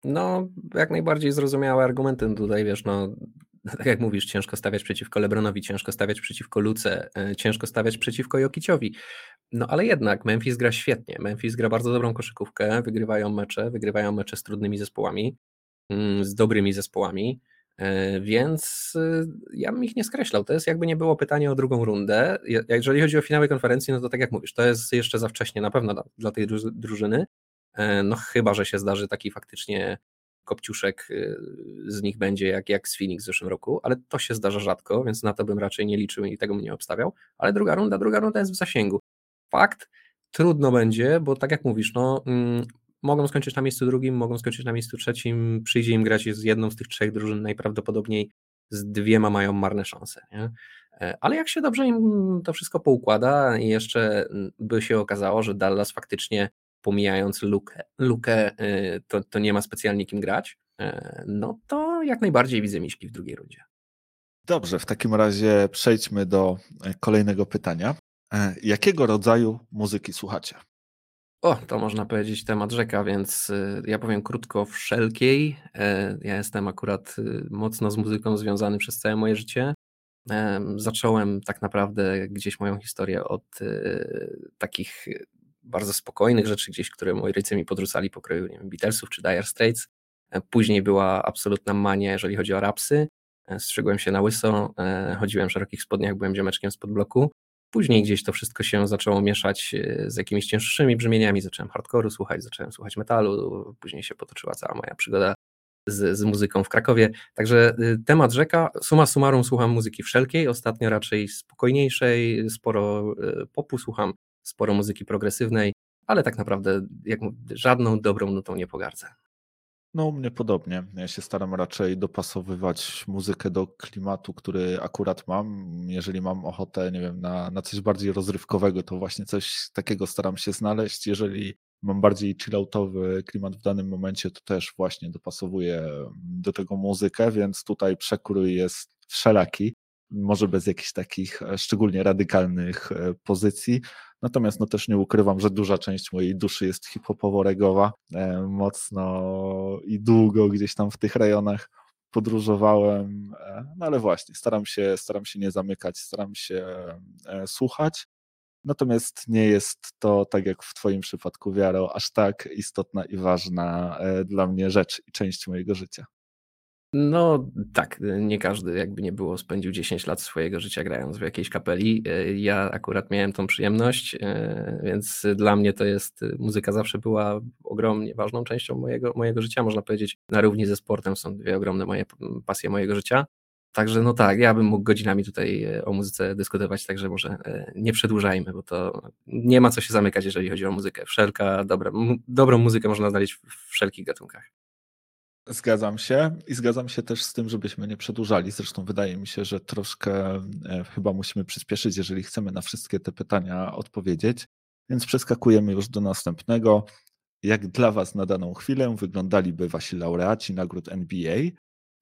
No, jak najbardziej zrozumiałe argumenty tutaj, wiesz, no, tak jak mówisz, ciężko stawiać przeciwko Lebronowi, ciężko stawiać przeciwko Luce, e, ciężko stawiać przeciwko Jokiciowi. No ale jednak Memphis gra świetnie. Memphis gra bardzo dobrą koszykówkę, wygrywają mecze, wygrywają mecze z trudnymi zespołami, mm, z dobrymi zespołami. E, więc y, ja bym ich nie skreślał. To jest jakby nie było pytanie o drugą rundę. Jeżeli chodzi o finały konferencji, no to tak jak mówisz, to jest jeszcze za wcześnie na pewno dla, tej drużyny. E, no chyba, że się zdarzy taki faktycznie kopciuszek y, z nich będzie jak, jak z Phoenix w zeszłym roku, ale to się zdarza rzadko, więc na to bym raczej nie liczył i tego bym nie obstawiał. Ale druga runda, druga runda jest w zasięgu. Fakt, trudno będzie, bo tak jak mówisz, no mm, mogą skończyć na miejscu drugim, mogą skończyć na miejscu trzecim, przyjdzie im grać z jedną z tych trzech drużyn, najprawdopodobniej z dwiema mają marne szanse. Nie? E, ale jak się dobrze im to wszystko poukłada i jeszcze by się okazało, że Dallas faktycznie pomijając lukę, lukę e, to, to nie ma specjalnie kim grać, e, no to jak najbardziej widzę Miśki w drugiej rundzie. Dobrze, w takim razie przejdźmy do kolejnego pytania. Jakiego rodzaju muzyki słuchacie? O, to można powiedzieć temat rzeka, więc y, ja powiem krótko wszelkiej. E, ja jestem akurat y, mocno z muzyką związany przez całe moje życie. Zacząłem tak naprawdę gdzieś moją historię od y, takich bardzo spokojnych rzeczy, gdzieś, które moi rodzice mi podrzucali pokroju nie wiem, Beatlesów czy Dire Straits. E, później była absolutna mania, jeżeli chodzi o rapsy. E, strzygłem się na łyso, chodziłem w szerokich spodniach, byłem ziomeczkiem spod bloku. Później gdzieś to wszystko się zaczęło mieszać e, z jakimiś cięższymi brzmieniami. Zacząłem hardcore'u słuchać, zacząłem słuchać metalu, później się potoczyła cała moja przygoda z, z muzyką w Krakowie. Także y, temat rzeka, suma summarum słucham muzyki wszelkiej, ostatnio raczej spokojniejszej, sporo popu słucham, sporo muzyki progresywnej, ale tak naprawdę jak żadną dobrą nutą nie pogardzę. No, u mnie podobnie. Ja się staram raczej dopasowywać muzykę do klimatu, który akurat mam. Jeżeli mam ochotę, nie wiem, na, na coś bardziej rozrywkowego, to właśnie coś takiego staram się znaleźć. Jeżeli mam bardziej chilloutowy klimat w danym momencie, to też właśnie dopasowuję do tego muzykę, więc tutaj przekrój jest wszelaki może bez jakichś takich e, szczególnie radykalnych e, pozycji. Natomiast no też nie ukrywam, że duża część mojej duszy jest hip-hopowo-regowa. E, mocno i długo gdzieś tam w tych rejonach podróżowałem, no ale właśnie, staram się, staram się nie zamykać, staram się słuchać. Natomiast nie jest to, tak jak w Twoim przypadku, Wiaro, aż tak istotna i ważna dla mnie rzecz i część mojego życia. No tak, nie każdy jakby nie było spędził 10 lat swojego życia grając w jakiejś kapeli. E, ja akurat miałem tą przyjemność, e, więc dla mnie to jest, muzyka zawsze była ogromnie ważną częścią mojego, mojego życia, można powiedzieć na równi ze sportem są dwie ogromne moje pasje mojego życia. Także no tak, ja bym mógł godzinami tutaj e, o muzyce dyskutować, także może nie przedłużajmy, bo to nie ma co się zamykać, jeżeli chodzi o muzykę. Wszelka dobra, dobrą muzykę można znaleźć w wszelkich gatunkach. Zgadzam się i zgadzam się też z tym, żebyśmy nie przedłużali. Zresztą wydaje mi się, że troszkę e, chyba musimy przyspieszyć, jeżeli chcemy na wszystkie te pytania odpowiedzieć. Więc przeskakujemy już do następnego. Jak dla Was na daną chwilę wyglądaliby Wasi laureaci nagród NBA?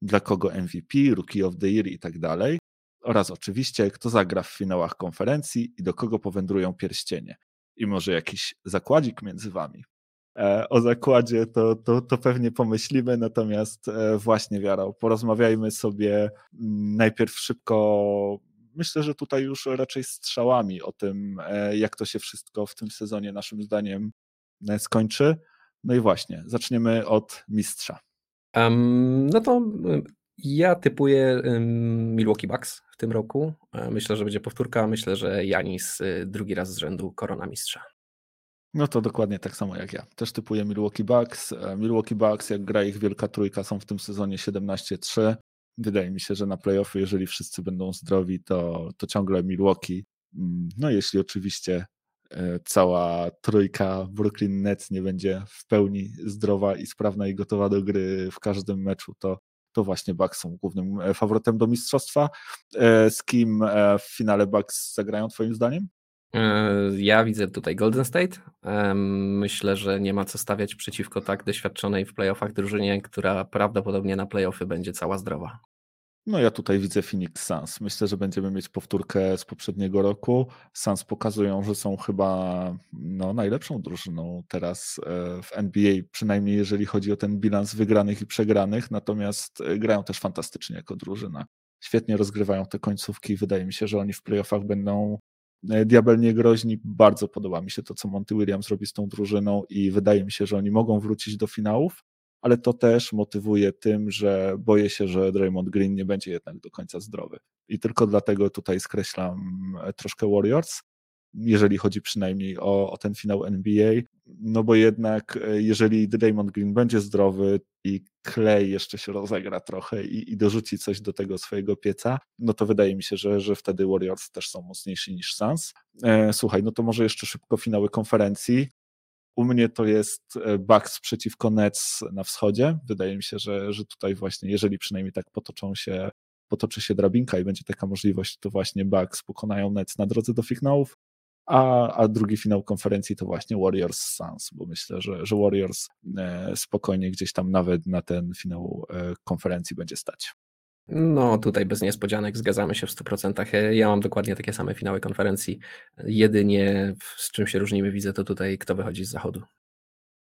Dla kogo MVP, Rookie of the Year i tak dalej? Oraz oczywiście, kto zagra w finałach konferencji i do kogo powędrują pierścienie? I może jakiś zakładzik między Wami? E, o zakładzie, to, to, to pewnie pomyślimy, natomiast e, właśnie Wiara, porozmawiajmy sobie mm, najpierw szybko, myślę, że tutaj już raczej strzałami o tym, e, jak to się wszystko w tym sezonie naszym zdaniem skończy. No i właśnie, zaczniemy od mistrza. Um, no to ja typuję Milwaukee Bucks w tym roku. Myślę, że będzie powtórka. Myślę, że Janis drugi raz z rzędu korona mistrza. No to dokładnie tak samo jak ja. Też typuję Milwaukee Bucks. E, Milwaukee Bucks, jak gra ich wielka trójka, są w tym sezonie 17-3. Wydaje mi się, że na playoffy, jeżeli wszyscy będą zdrowi, to, to ciągle Milwaukee. Mm, no jeśli oczywiście e, cała trójka Brooklyn Nets nie będzie w pełni zdrowa i sprawna i gotowa do gry w każdym meczu, to, to właśnie Bucks są głównym e, faworytem do mistrzostwa. Z kim w finale Bucks zagrają twoim zdaniem? E, ja widzę tutaj Golden State. Myślę, że nie ma co stawiać przeciwko tak doświadczonej w playoffach drużynie, która prawdopodobnie na playoffy będzie cała zdrowa. No ja tutaj widzę Phoenix Suns. Myślę, że będziemy mieć powtórkę z poprzedniego roku. Suns pokazują, że są chyba no, najlepszą drużyną teraz e, w NBA, przynajmniej jeżeli chodzi o ten bilans wygranych i przegranych, natomiast e, grają też fantastycznie jako drużyna. Świetnie rozgrywają te końcówki. Wydaje mi się, że oni w playoffach będą E, diabelnie groźni. Bardzo podoba mi się to, co Monty Williams robi z tą drużyną i wydaje mi się, że oni mogą wrócić do finałów, ale to też motywuje tym, że boję się, że Draymond Green nie będzie jednak do końca zdrowy. I tylko dlatego tutaj skreślam e, troszkę Warriors jeżeli chodzi przynajmniej o, o ten finał NBA, no bo jednak e, jeżeli Draymond Green będzie zdrowy i Clay jeszcze się rozegra trochę i, i dorzuci coś do tego swojego pieca, no to wydaje mi się, że, że wtedy Warriors też są mocniejsi niż Suns. E, słuchaj, no to może jeszcze szybko finały konferencji. U mnie to jest e, Bucks przeciwko Nets na wschodzie. Wydaje mi się, że, że tutaj właśnie, jeżeli przynajmniej tak potoczą się, potoczy się drabinka i będzie taka możliwość, to właśnie Bucks pokonają Nets na drodze do finałów a, a drugi finał konferencji to właśnie Warriors Suns, bo myślę, że, że Warriors e, spokojnie gdzieś tam nawet na ten finał e, konferencji będzie stać. No, tutaj bez niespodzianek zgadzamy się w 100%. Ja mam dokładnie takie same finały konferencji. Jedynie z czym się różnimy, widzę to tutaj, kto wychodzi z zachodu.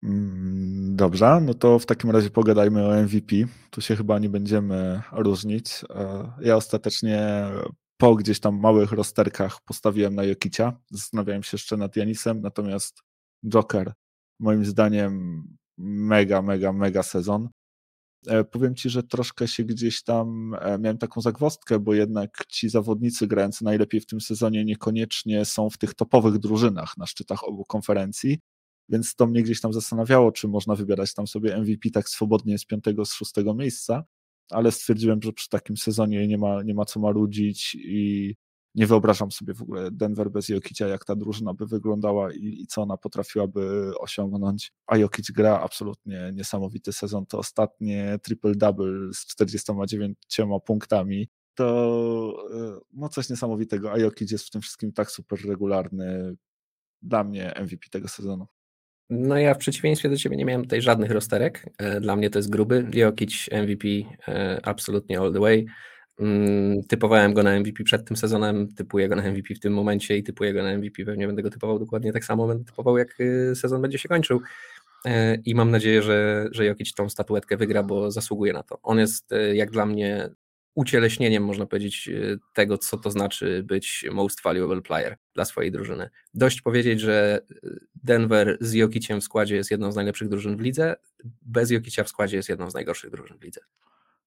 Mm, dobrze, no to w takim razie pogadajmy o MVP. Tu się chyba nie będziemy różnić. E, ja ostatecznie po gdzieś tam małych rozterkach postawiłem na Jokicia. Zastanawiałem się jeszcze nad Janisem, natomiast Joker moim zdaniem mega, mega, mega sezon. E, powiem ci, że troszkę się gdzieś tam e, miałem taką zagwostkę, bo jednak ci zawodnicy grający najlepiej w tym sezonie niekoniecznie są w tych topowych drużynach na szczytach obu konferencji, więc to mnie gdzieś tam zastanawiało, czy można wybierać tam sobie MVP tak swobodnie z piątego, z szóstego miejsca, ale stwierdziłem, że przy takim sezonie nie ma, nie ma co marudzić i nie wyobrażam sobie w ogóle Denver bez Jokicia, jak ta drużyna by wyglądała i, i co ona potrafiłaby osiągnąć. A Jokic gra absolutnie niesamowity sezon. To ostatnie triple-double z 49 punktami. To e, no coś niesamowitego. A Jokic jest w tym wszystkim tak super regularny. Dla mnie MVP tego sezonu. No ja w przeciwieństwie do ciebie nie miałem tutaj żadnych rozterek. E, dla mnie to jest gruby. Jokic MVP e, absolutnie all the way. Mm, typowałem go na MVP przed tym sezonem, typuję go na MVP w tym momencie i typuję go na MVP. Pewnie będę go typował dokładnie tak samo, będę typował jak y, sezon będzie się kończył. E, I mam nadzieję, że, że Jokic tą statuetkę wygra, bo zasługuje na to. On jest jak dla mnie ucieleśnieniem, można powiedzieć, e, tego, co to znaczy być most valuable player dla swojej drużyny. Dość powiedzieć, że Denver z Jokiciem w składzie jest jedną z najlepszych drużyn w lidze, bez Jokicia w składzie jest jedną z najgorszych drużyn w lidze.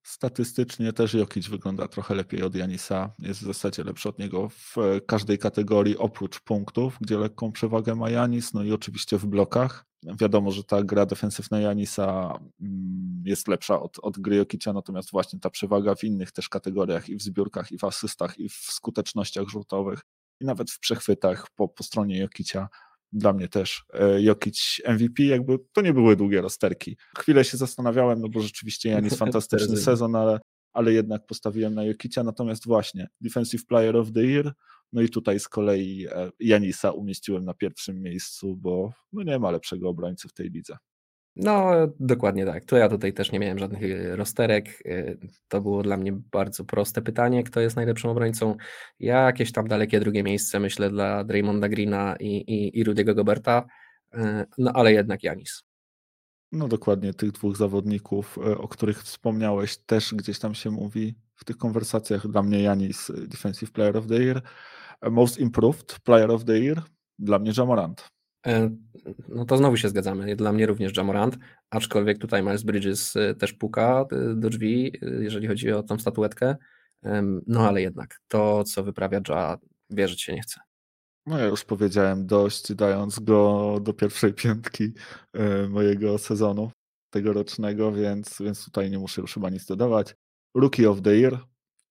Statystycznie też Jokic wygląda trochę lepiej od Janisa. Jest w zasadzie lepszy od niego w każdej kategorii oprócz punktów, gdzie lekką przewagę ma Janis, no i oczywiście w blokach. Wiadomo, że ta gra defensywna Janisa mm, jest lepsza od, od gry Jokicia, natomiast właśnie ta przewaga w innych też kategoriach i w zbiórkach, i w asystach, i w skutecznościach rzutowych, i nawet w przechwytach po, po stronie Jokicia dla mnie też e, Jokic MVP, jakby to nie były długie rozterki. Chwilę się zastanawiałem, no bo rzeczywiście Janis fantastyczny sezon, ale, ale jednak postawiłem na Jokicia, natomiast właśnie Defensive Player of the Year, no i tutaj z kolei e, Janisa umieściłem na pierwszym miejscu, bo no nie ma lepszego obrońcy w tej lidze. No, dokładnie tak. To ja tutaj też nie miałem żadnych y, rozterek. Y, to było dla mnie bardzo proste pytanie, kto jest najlepszym obrońcą. Ja jakieś tam dalekie drugie miejsce myślę dla Draymonda Greena i, i, i Rudy'ego Goberta, y, no ale jednak Janis. No dokładnie, tych dwóch zawodników, o których wspomniałeś, też gdzieś tam się mówi w tych konwersacjach. Dla mnie Janis Defensive Player of the Year, Most Improved Player of the Year, dla mnie Jamorant. E, no to znowu się zgadzamy. Dla mnie również Jamorant, aczkolwiek tutaj Miles Bridges e, też puka e, do drzwi, jeżeli chodzi o tą statuetkę. No ale jednak to, co wyprawia Ja, wierzyć się nie chce. No ja już powiedziałem dość, dając go do pierwszej piątki mojego sezonu tegorocznego, więc, więc tutaj nie muszę już chyba nic dodawać. Rookie of the Year,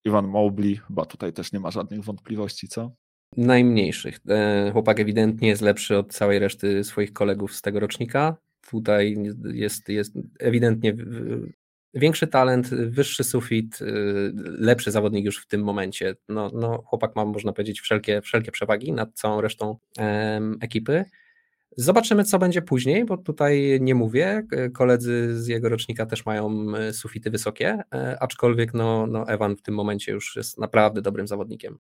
Ivan Mobley, chyba tutaj też nie ma żadnych wątpliwości, co? Najmniejszych. E, chłopak ewidentnie jest lepszy od całej reszty swoich kolegów z tego rocznika. Tutaj jest, jest ewidentnie większy talent, wyższy sufit, e, lepszy zawodnik już w tym momencie. No, no chłopak ma, można powiedzieć, wszelkie, wszelkie przewagi nad całą resztą ekipy. Zobaczymy, co będzie później, bo tutaj nie mówię. Koledzy z jego rocznika też mają e, sufity wysokie, aczkolwiek no, no Evan w tym momencie już jest naprawdę dobrym zawodnikiem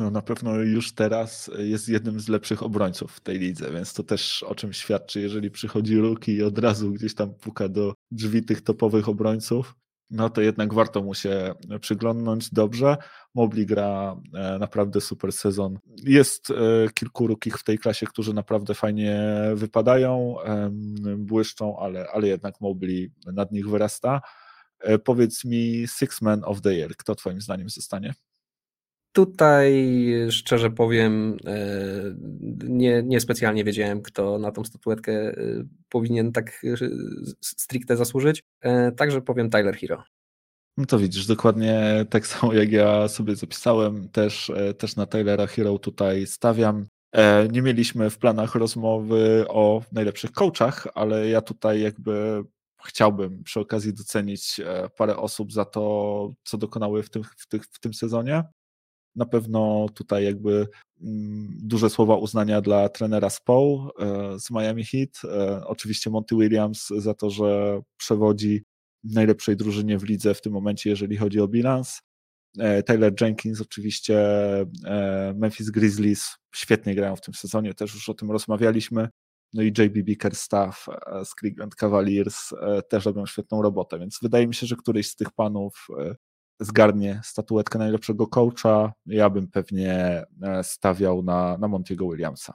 no na pewno już teraz jest jednym z lepszych obrońców w tej lidze, więc to też o czym świadczy, jeżeli przychodzi Ruki i od razu gdzieś tam puka do drzwi tych topowych obrońców, no to jednak warto mu się przyglądnąć dobrze. Mobli gra e, naprawdę super sezon. Jest e, kilku rukich w tej klasie, którzy naprawdę fajnie wypadają, błyszczą, ale, ale jednak Mobli nad nich wyrasta. E, powiedz mi Six Man of the Year, kto twoim zdaniem zostanie? Tutaj szczerze powiem, e, nie, nie specjalnie wiedziałem, kto na tą statuetkę e, powinien tak e, stricte zasłużyć. Także powiem Tyler Hero. No to widzisz, dokładnie tak samo jak ja sobie zapisałem, też, też na Tylera Hero tutaj stawiam. Nie mieliśmy w planach rozmowy o najlepszych coachach, ale ja tutaj jakby chciałbym przy okazji docenić parę osób za to, co dokonały w tym, w, tych, w tym sezonie. Na pewno tutaj jakby mm, duże słowa uznania dla trenera Spo e, z Miami Heat. E, oczywiście Monty Williams za to, że przewodzi najlepszej drużynie w lidze w tym momencie, jeżeli chodzi o bilans. Taylor Jenkins, oczywiście Memphis Grizzlies świetnie grają w tym sezonie, też już o tym rozmawialiśmy. No i JB Bickerstaff z Cleveland Cavaliers też robią świetną robotę, więc wydaje mi się, że któryś z tych panów zgarnie statuetkę najlepszego coacha. Ja bym pewnie stawiał na, na Montiego Williamsa.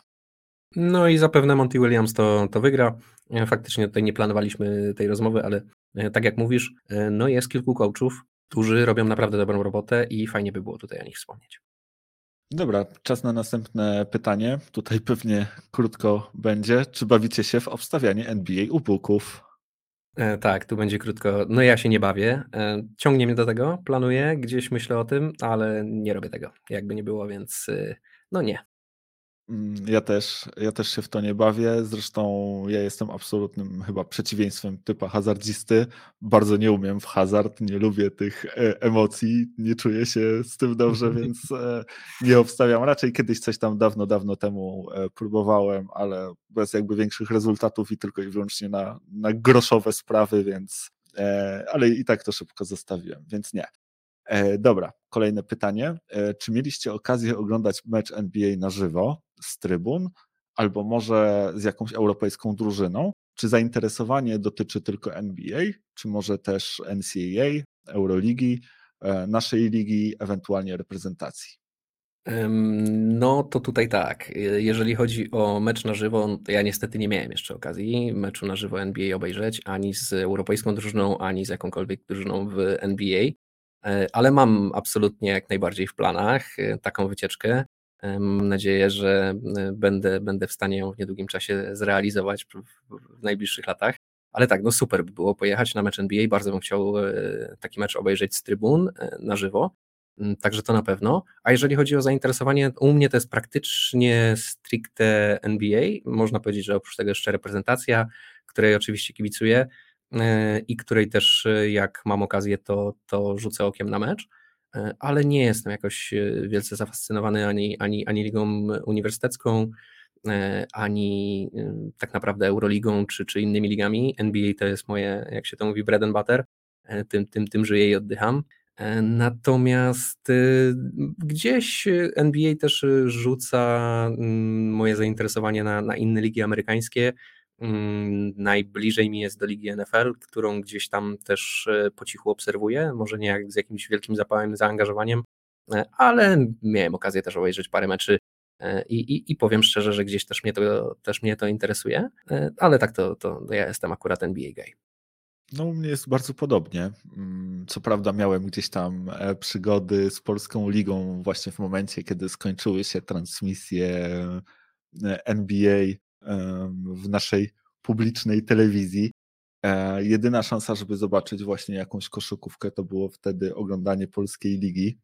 No i zapewne Monty Williams to, to wygra. E, faktycznie tutaj nie planowaliśmy tej rozmowy, ale e, tak jak mówisz, e, no jest kilku coachów, którzy robią naprawdę dobrą robotę i fajnie by było tutaj o nich wspomnieć. Dobra, czas na następne pytanie. Tutaj pewnie krótko będzie. Czy bawicie się w obstawianie NBA u buków? E, tak, tu będzie krótko. No ja się nie bawię. E, ciągnie mnie do tego, planuję, gdzieś myślę o tym, ale nie robię tego, jakby nie było, więc e, no nie. Mm, ja też, ja też się w to nie bawię. Zresztą ja jestem absolutnym chyba przeciwieństwem typa hazardzisty. Bardzo nie umiem w hazard, nie lubię tych e, emocji, nie czuję się z tym dobrze, więc e, nie obstawiam. Raczej kiedyś coś tam dawno, dawno temu e, próbowałem, ale bez jakby większych rezultatów i tylko i wyłącznie na, na groszowe sprawy, więc ale i tak to szybko zostawiłem, więc nie. Dobra, kolejne pytanie. Czy mieliście okazję oglądać mecz NBA na żywo z trybun, albo może z jakąś europejską drużyną? Czy zainteresowanie dotyczy tylko NBA, czy może też NCAA, Euroligi, e, naszej ligi, ewentualnie reprezentacji? No to tutaj tak. Jeżeli chodzi o mecz na żywo, ja niestety nie miałem jeszcze okazji meczu na żywo NBA obejrzeć ani z europejską drużyną, ani z jakąkolwiek drużyną w NBA. E, ale mam absolutnie jak najbardziej w planach e, taką wycieczkę. E, mam nadzieję, że będę, będę w stanie ją w niedługim czasie zrealizować w, najbliższych latach. Ale tak, no super by było pojechać na mecz NBA. Bardzo bym chciał taki mecz obejrzeć z trybun na żywo. Mm, także to na pewno. A jeżeli chodzi o zainteresowanie, u mnie to jest praktycznie stricte NBA. Można powiedzieć, że oprócz tego jeszcze reprezentacja, której oczywiście kibicuję. E, i której też e, jak mam okazję, to, to rzucę okiem na mecz, e, ale nie jestem jakoś wielce zafascynowany ani, ani, ani ligą uniwersytecką, ani tak naprawdę Euroligą czy, czy innymi ligami. NBA to jest moje, jak się to mówi, bread and butter, tym, tym, tym żyję i oddycham. Natomiast gdzieś NBA też rzuca mm, moje zainteresowanie na, na inne ligi amerykańskie. Mm, najbliżej mi jest do ligi NFL, którą gdzieś tam też e, po cichu obserwuję, może nie jak z jakimś wielkim zapałem, zaangażowaniem, e, ale miałem okazję też obejrzeć parę meczy e, i, i, i powiem szczerze, że gdzieś też mnie to, też mnie to interesuje, ale tak to, to ja jestem akurat NBA gay. No, u mnie jest bardzo podobnie. Mm, co prawda, miałem gdzieś tam przygody z Polską Ligą właśnie w momencie, kiedy skończyły się transmisje NBA w naszej publicznej telewizji. E, jedyna szansa, żeby zobaczyć właśnie jakąś koszykówkę, to było wtedy oglądanie polskiej ligi.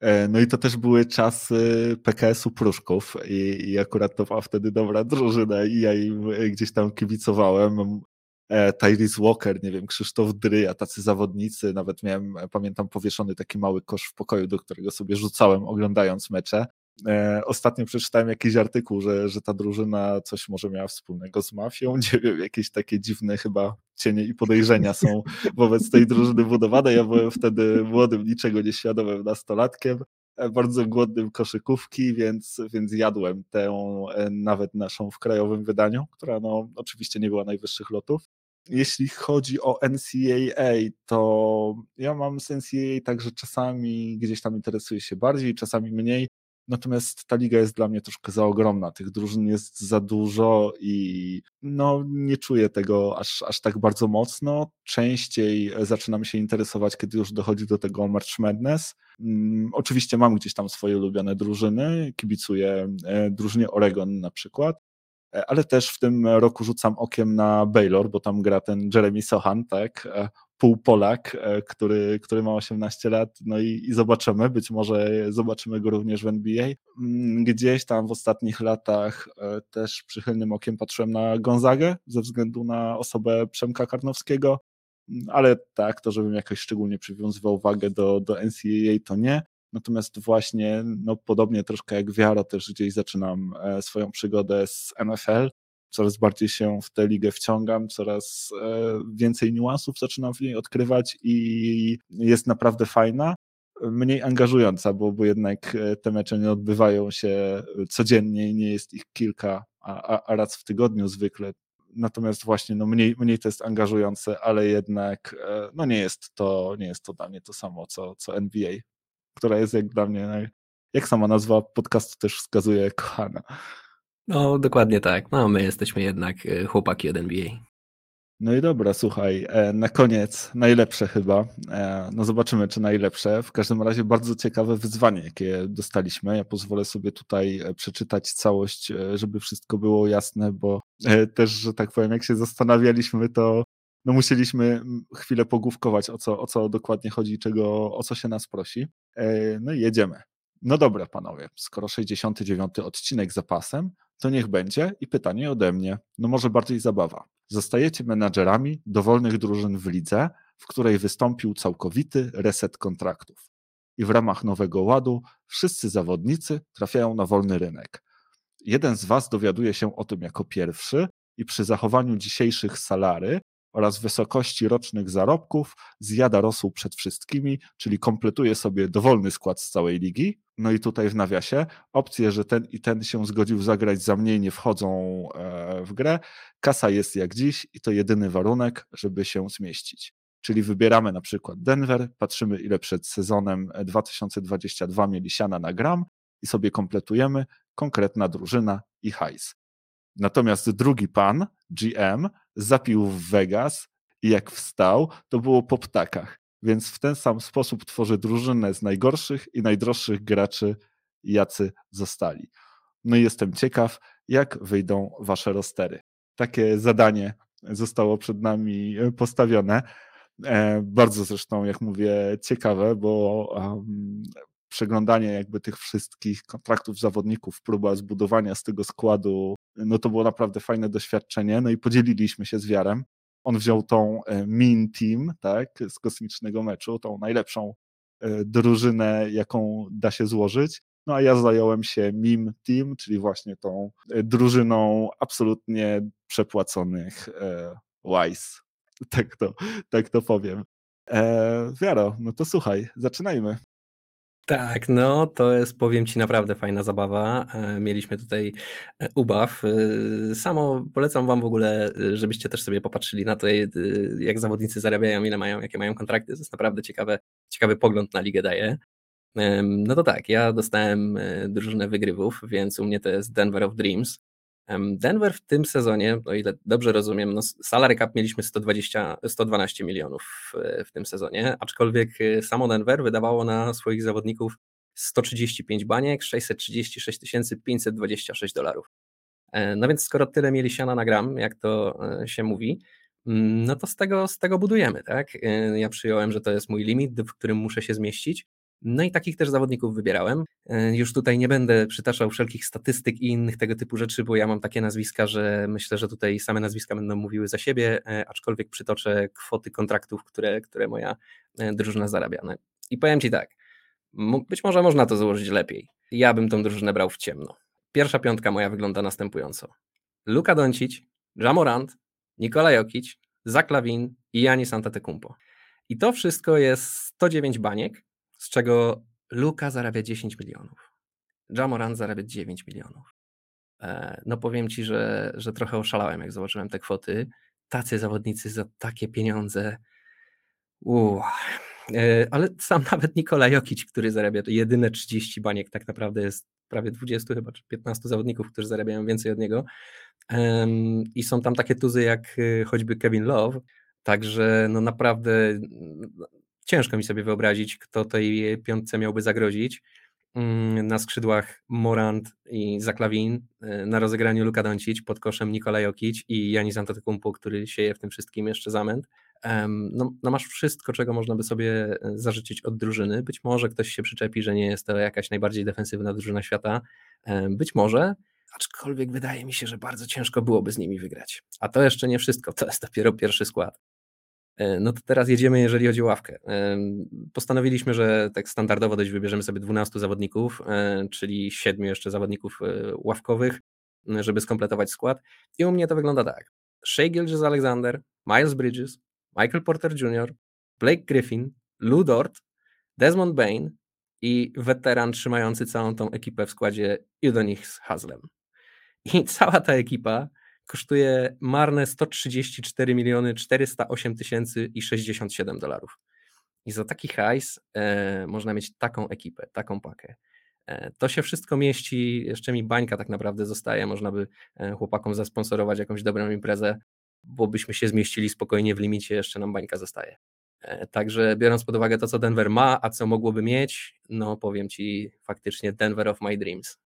E, no i to też były czasy PKS-u Pruszków i, i akurat to była wtedy dobra drużyna i ja im gdzieś tam kibicowałem. E, Tyrese Walker, nie wiem, Krzysztof Dryja, tacy zawodnicy, nawet miałem, pamiętam, powieszony taki mały kosz w pokoju, do którego sobie rzucałem oglądając mecze. E, ostatnio przeczytałem jakiś artykuł, że, że ta drużyna coś może miała wspólnego z mafią. Nie wiem, jakieś takie dziwne chyba cienie i podejrzenia są wobec tej drużyny budowane. Ja byłem wtedy młodym, niczego nieświadomym nastolatkiem, e, bardzo głodnym koszykówki, więc, więc jadłem tę e, nawet naszą w krajowym wydaniu, która no, oczywiście nie była najwyższych lotów. Jeśli chodzi o NCAA, to ja mam z NCAA tak, że czasami gdzieś tam interesuję się bardziej, czasami mniej. Natomiast ta liga jest dla mnie troszkę za ogromna. Tych drużyn jest za dużo i no, nie czuję tego aż, aż tak bardzo mocno. Częściej zaczynam się interesować, kiedy już dochodzi do tego March Madness. Um, oczywiście mam gdzieś tam swoje ulubione drużyny, kibicuję e, drużynie Oregon na przykład, e, ale też w tym roku rzucam okiem na Baylor, bo tam gra ten Jeremy Sohan, tak, e, półpolak, e, który, który ma 18 lat, no i, i, zobaczymy, być może zobaczymy go również w NBA. Mm, gdzieś tam w ostatnich latach e, też przychylnym okiem patrzyłem na Gonzagę ze względu na osobę Przemka Karnowskiego, mm, ale tak, to żebym jakoś szczególnie przywiązywał wagę do, do NCAA, to nie. Natomiast właśnie, no podobnie troszkę jak Wiaro, też gdzieś zaczynam e, swoją przygodę z NFL coraz bardziej się w tę ligę wciągam, coraz więcej niuansów zaczynam w niej odkrywać i jest naprawdę fajna mniej angażująca, bo, bo jednak te mecze nie odbywają się codziennie i nie jest ich kilka, a, a raz w tygodniu zwykle. Natomiast właśnie no mniej, mniej to jest angażujące, ale jednak no nie jest to, nie jest to dla mnie to samo, co, co NBA, która jest jak dla mnie, jak sama nazwa podcastu też wskazuje, kochana. No, dokładnie tak. No, my jesteśmy jednak e, chłopaki od NBA. No i dobra, słuchaj, e, na koniec najlepsze chyba. E, no zobaczymy, czy najlepsze. W każdym razie bardzo ciekawe wyzwanie, jakie dostaliśmy. Ja pozwolę sobie tutaj przeczytać całość, żeby wszystko było jasne, bo też, że tak powiem, jak się zastanawialiśmy, to no musieliśmy chwilę pogłówkować, o co, o co dokładnie chodzi, czego, o co się nas prosi. No i jedziemy. No dobra, panowie, skoro 69 odcinek za pasem, to niech będzie i pytanie ode mnie, no może bardziej zabawa. Zostajecie menadżerami dowolnych drużyn w lidze, w której wystąpił całkowity reset kontraktów. I w ramach nowego ładu wszyscy zawodnicy trafiają na wolny rynek. Jeden z Was dowiaduje się o tym jako pierwszy i przy zachowaniu dzisiejszych salary oraz wysokości rocznych zarobków zjada rosół przed wszystkimi, czyli kompletuje sobie dowolny skład z całej ligi. No i tutaj w nawiasie opcje, że ten i ten się zgodził zagrać za mniej, nie wchodzą e, w grę. Kasa jest jak dziś i to jedyny warunek, żeby się zmieścić. Czyli wybieramy na przykład Denver, patrzymy ile przed sezonem 2022 mieli siana na gram i sobie kompletujemy konkretna drużyna i hajs. Natomiast drugi pan, GM, zapił w Vegas i jak wstał, to było po ptakach. Więc w ten sam sposób tworzy drużynę z najgorszych i najdroższych graczy, jacy zostali. No i jestem ciekaw, jak wyjdą wasze rostery. Takie zadanie zostało przed nami postawione. E, bardzo zresztą, jak mówię, ciekawe, bo um, przeglądanie jakby tych wszystkich kontraktów zawodników, próba zbudowania z tego składu, no to było naprawdę fajne doświadczenie. No i podzieliliśmy się z Wiarem. On wziął tą e, Mean Team, tak, z kosmicznego meczu, tą najlepszą e, drużynę, jaką da się złożyć. No a ja zająłem się Meme Team, czyli właśnie tą e, drużyną absolutnie przepłaconych e, Wise. Tak to, tak to powiem. E, Wiaro, no to słuchaj, zaczynajmy. Tak, no to jest, powiem Ci, naprawdę fajna zabawa. E, mieliśmy tutaj e, ubaw. E, samo polecam Wam w ogóle, żebyście też sobie popatrzyli na to, jak zawodnicy zarabiają, ile mają, jakie mają kontrakty. To jest naprawdę ciekawe, ciekawy pogląd na ligę daje. No to tak, ja dostałem drużynę wygrywów, więc u mnie to jest Denver of Dreams. Denver w tym sezonie, o ile dobrze rozumiem, no salary cap mieliśmy 120, 112 milionów w tym sezonie, aczkolwiek y, samo Denver wydawało na swoich zawodników 135 baniek, 636 526 dolarów. E, no więc skoro tyle mieli siana na gram, jak to e, się mówi, mm, no to z tego, z tego budujemy, tak? E, ja przyjąłem, że to jest mój limit, w którym muszę się zmieścić. No i takich też zawodników wybierałem. E, już tutaj nie będę przytaczał wszelkich statystyk i innych tego typu rzeczy, bo ja mam takie nazwiska, że myślę, że tutaj same nazwiska będą mówiły za siebie, e, aczkolwiek przytoczę kwoty kontraktów, które, które moja e, drużyna zarabia. No I powiem Ci tak, być może można to założyć lepiej. Ja bym tą drużynę brał w ciemno. Pierwsza piątka moja wygląda następująco. Luka Doncic, Jamorant, Nikola Jokic, Zach Lavin i Janis Antetokounmpo. I to wszystko jest 109 baniek, z czego Luka zarabia 10 milionów. Jamoran zarabia 9 milionów. E, no powiem ci, że, że trochę oszalałem, jak zobaczyłem te kwoty. Tacy zawodnicy za takie pieniądze. Uuu. E, ale sam nawet Nikola Jokic, który zarabia to jedyne 30 baniek, tak naprawdę jest prawie 20 chyba, czy 15 zawodników, którzy zarabiają więcej od niego. I są tam takie tuzy jak y, choćby Kevin Love, Także no naprawdę ciężko mi sobie wyobrazić, kto tej piątce miałby zagrozić. Mm, na skrzydłach Morant i Zaklawin, e, na rozegraniu Luka Doncic, pod koszem Nikola Jokic i Janis Antetokounmpo, który sieje w tym wszystkim jeszcze zamęt. No, no, masz wszystko, czego można by sobie e, zażyczyć od drużyny. Być może ktoś się przyczepi, że nie jest to jakaś najbardziej defensywna drużyna świata. Być może, aczkolwiek wydaje mi się, że bardzo ciężko byłoby z nimi wygrać. A to jeszcze nie wszystko, to jest dopiero pierwszy skład. E, no to teraz jedziemy, jeżeli chodzi o ławkę. E, postanowiliśmy, że tak standardowo dość wybierzemy sobie 12 zawodników, e, czyli 7 jeszcze zawodników ławkowych. żeby skompletować skład. I u mnie to wygląda tak. Shea Gilgis Alexander, Miles Bridges, Michael Porter Jr., Blake Griffin, Lou Dort, Desmond Bain i weteran trzymający całą tą ekipę w składzie Udonis Haslem. I cała ta ekipa kosztuje marne 134 miliony 408 tysięcy i 67 dolarów. I za taki hajs e, można mieć taką ekipę, taką pakę. E, to się wszystko mieści, jeszcze mi bańka tak naprawdę zostaje, można by e, chłopakom zasponsorować jakąś dobrą imprezę, bo byśmy się zmieścili spokojnie w limicie, jeszcze nam bańka zostaje. E, także biorąc pod uwagę to, co Denver ma, a co mogłoby mieć, no powiem Ci faktycznie Denver of my dreams.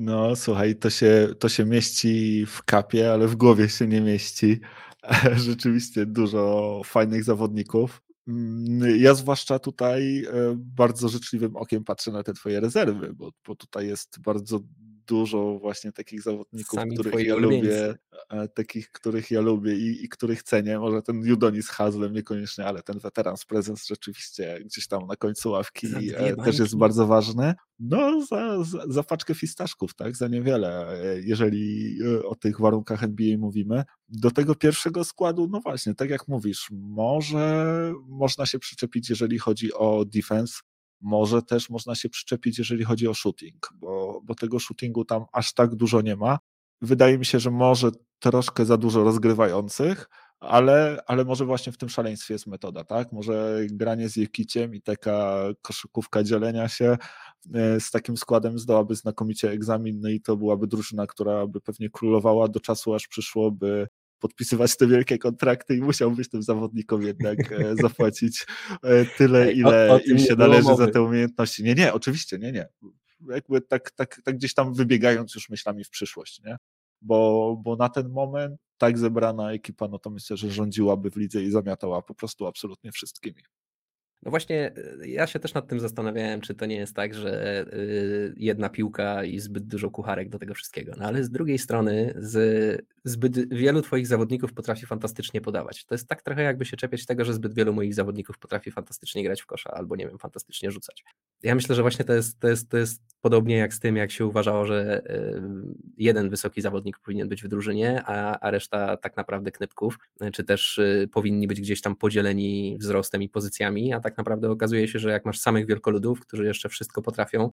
No słuchaj, to się, to się mieści w kapie, ale w głowie się nie mieści. Rzeczywiście dużo fajnych zawodników. Mm, ja zwłaszcza tutaj e, bardzo życzliwym okiem patrzę na te twoje rezerwy, bo, bo tutaj jest bardzo dużo właśnie takich zawodników, Sami których ja lubię, e, takich, których ja lubię i, i których cenię. Może ten Judonis Hazlem niekoniecznie, ale ten weteran z prezens rzeczywiście gdzieś tam na końcu ławki e, też jest bardzo ważny. No, za, za, za paczkę fistaszków, tak, za niewiele, e, jeżeli o tych warunkach NBA mówimy. Do tego pierwszego składu, no właśnie, tak jak mówisz, może można się przyczepić, jeżeli chodzi o defense, może też można się przyczepić, jeżeli chodzi o shooting, bo, bo tego shootingu tam aż tak dużo nie ma. Wydaje mi się, że może troszkę za dużo rozgrywających, ale, ale może właśnie w tym szaleństwie jest metoda, tak? Może granie z Jekiciem i taka koszykówka dzielenia się e, z takim składem zdałaby znakomicie egzamin, no i to byłaby drużyna, która by pewnie królowała do czasu, aż przyszłoby podpisywać te wielkie kontrakty i musiał być tym zawodnikom jednak e, zapłacić e, tyle, ile o, o im się należy mowy. za te umiejętności. Nie, nie, oczywiście, nie, nie. Jakby tak, tak, tak gdzieś tam wybiegając już myślami w przyszłość, nie? Bo, bo na ten moment tak zebrana ekipa, no to myślę, że rządziłaby w lidze i zamiatała po prostu absolutnie wszystkimi. No właśnie, y, ja się też nad tym zastanawiałem, czy to nie jest tak, że y, jedna piłka i zbyt dużo kucharek do tego wszystkiego. No ale z drugiej strony, z, zbyt wielu Twoich zawodników potrafi fantastycznie podawać. To jest tak trochę jakby się czepiać tego, że zbyt wielu moich zawodników potrafi fantastycznie grać w kosza albo nie wiem, fantastycznie rzucać. Ja myślę, że właśnie to jest, to jest, to jest podobnie jak z tym, jak się uważało, że y, jeden wysoki zawodnik powinien być w drużynie, a, a reszta tak naprawdę knypków, czy też powinni być gdzieś tam podzieleni wzrostem i pozycjami, a tak tak naprawdę okazuje się, że jak masz samych wielkoludów, którzy jeszcze wszystko potrafią,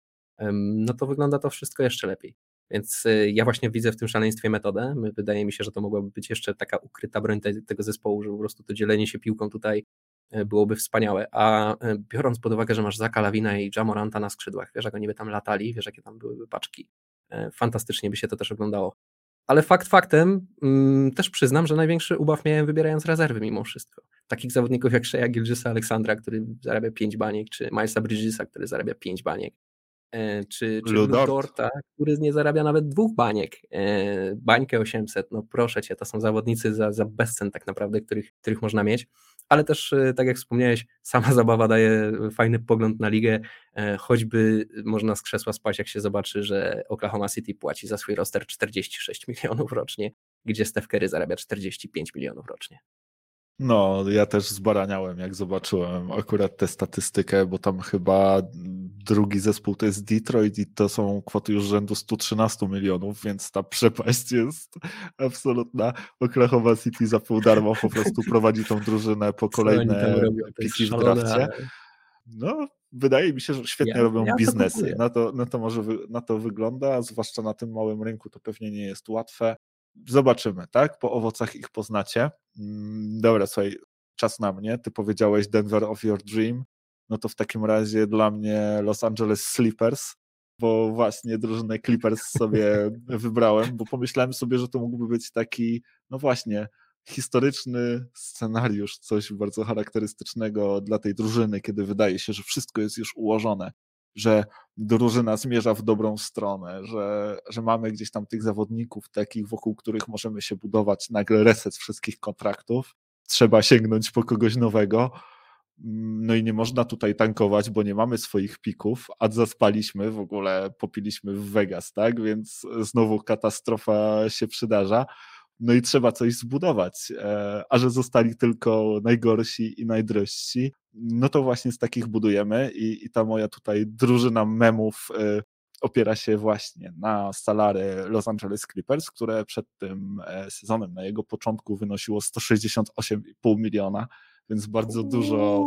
no to wygląda to wszystko jeszcze lepiej. Więc y, ja właśnie widzę w tym szaleństwie metodę. Wydaje mi się, że to mogłaby być jeszcze taka ukryta broń te, tego zespołu, że po prostu to dzielenie się piłką tutaj e, byłoby wspaniałe. A e, biorąc pod uwagę, że masz Zaka Lawina i Jamoranta na skrzydłach, wiesz, jak oni by tam latali, wiesz, jakie tam byłyby paczki, e, fantastycznie by się to też oglądało. Ale fakt faktem, mm, też przyznam, że największy ubaw miałem wybierając rezerwy mimo wszystko. Takich zawodników jak Shea Gilgisa Aleksandra, który zarabia 5 baniek, czy Milesa Bridgesa, który zarabia 5 baniek, e, czy, czy Ludorta, który nie zarabia nawet dwóch baniek, e, bańkę 800, no proszę Cię, to są zawodnicy za, za bezcen tak naprawdę, których, których można mieć ale też, e, tak jak wspomniałeś, sama zabawa daje fajny pogląd na ligę, e, choćby można z krzesła spać, jak się zobaczy, że Oklahoma City płaci za swój roster 46 milionów rocznie, gdzie Steph Curry zarabia 45 milionów rocznie. No, ja też zbaraniałem, jak zobaczyłem akurat tę statystykę, bo tam chyba drugi zespół to jest Detroit i to są kwoty już rzędu 113 milionów, więc ta przepaść jest absolutna. Oklahoma City za pół darmo po prostu prowadzi tą drużynę po kolejne piki w drafcie. No, wydaje mi się, że świetnie ja, robią ja biznesy. To na, to, na, to może na to wygląda, zwłaszcza na tym małym rynku to pewnie nie jest łatwe. Zobaczymy, tak? Po owocach ich poznacie. Mm, dobra, słuchaj, czas na mnie. Ty powiedziałeś Denver of Your Dream. No to w takim razie dla mnie Los Angeles Slippers, bo właśnie drużynę Clippers sobie wybrałem, bo pomyślałem sobie, że to mógłby być taki, no właśnie, historyczny scenariusz, coś bardzo charakterystycznego dla tej drużyny, kiedy wydaje się, że wszystko jest już ułożone że drużyna zmierza w dobrą stronę, że, że mamy gdzieś tam tych zawodników takich, wokół których możemy się budować, nagle reset wszystkich kontraktów, trzeba sięgnąć po kogoś nowego. No i nie można tutaj tankować, bo nie mamy swoich pików, a zaspaliśmy, w ogóle popiliśmy w Vegas, tak? Więc znowu katastrofa się przydarza. No i trzeba coś zbudować. E, a że zostali tylko najgorsi i najdrożsi, no to właśnie z takich budujemy i, i ta moja tutaj drużyna memów e, opiera się właśnie na salary Los Angeles Clippers, które przed tym e, sezonem na jego początku wynosiło 168,5 miliona, więc bardzo dużo,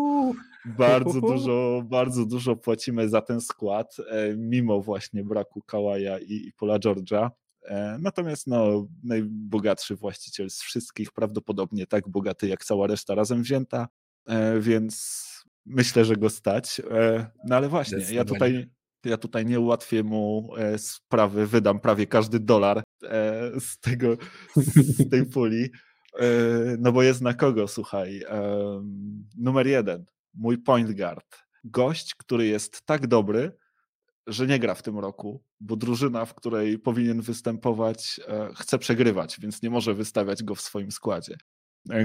bardzo dużo, bardzo dużo płacimy za ten skład, e, mimo właśnie braku Kawaja i, Paula George'a. E, natomiast no, najbogatszy właściciel z wszystkich, prawdopodobnie tak bogaty jak cała reszta razem wzięta, więc myślę, że go stać. No ale właśnie, ja tutaj ja tutaj nie ułatwię mu e, sprawy, wydam prawie każdy dolar e, z, tego, z tej puli, e, no bo jest na kogo, słuchaj. Numer jeden, mój point guard. Gość, który jest tak dobry, że nie gra w tym roku, bo drużyna, w której powinien występować, chce przegrywać, więc nie może wystawiać go w swoim składzie.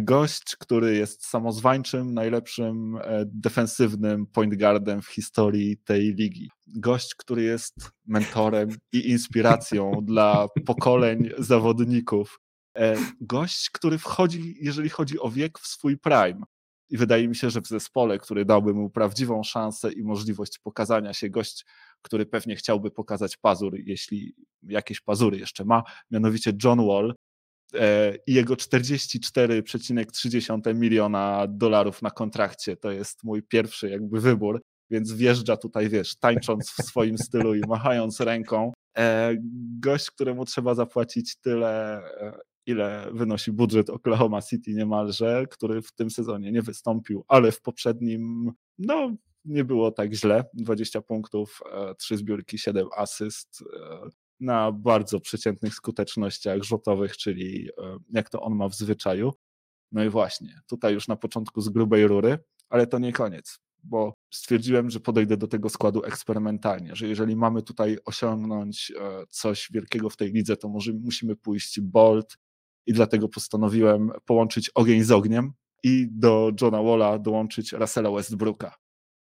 Gość, który jest samozwańczym, najlepszym e, defensywnym point guardem w historii tej ligi. Gość, który jest mentorem i inspiracją dla pokoleń zawodników. E, gość, który wchodzi, jeżeli chodzi o wiek, w swój prime. I wydaje mi się, że w zespole, który dałby mu prawdziwą szansę i możliwość pokazania się, gość, który pewnie chciałby pokazać pazur, jeśli jakieś pazury jeszcze ma, mianowicie John Wall, E, i jego 44,3 miliona dolarów na kontrakcie to jest mój pierwszy jakby wybór, więc wjeżdża tutaj, wiesz, tańcząc w swoim stylu i machając ręką. E, gość, któremu trzeba zapłacić tyle, ile wynosi budżet Oklahoma City niemalże, który w tym sezonie nie wystąpił, ale w poprzednim, no nie było tak źle. 20 punktów, 3 zbiórki, 7 asyst na bardzo przeciętnych skutecznościach rzutowych, czyli e, jak to on ma w zwyczaju. No i właśnie, tutaj już na początku z grubej rury, ale to nie koniec, bo stwierdziłem, że podejdę do tego składu eksperymentalnie, że jeżeli mamy tutaj osiągnąć e, coś wielkiego w tej lidze, to może musimy pójść bold i dlatego postanowiłem połączyć ogień z ogniem i do Johna Walla dołączyć Russella Westbrooka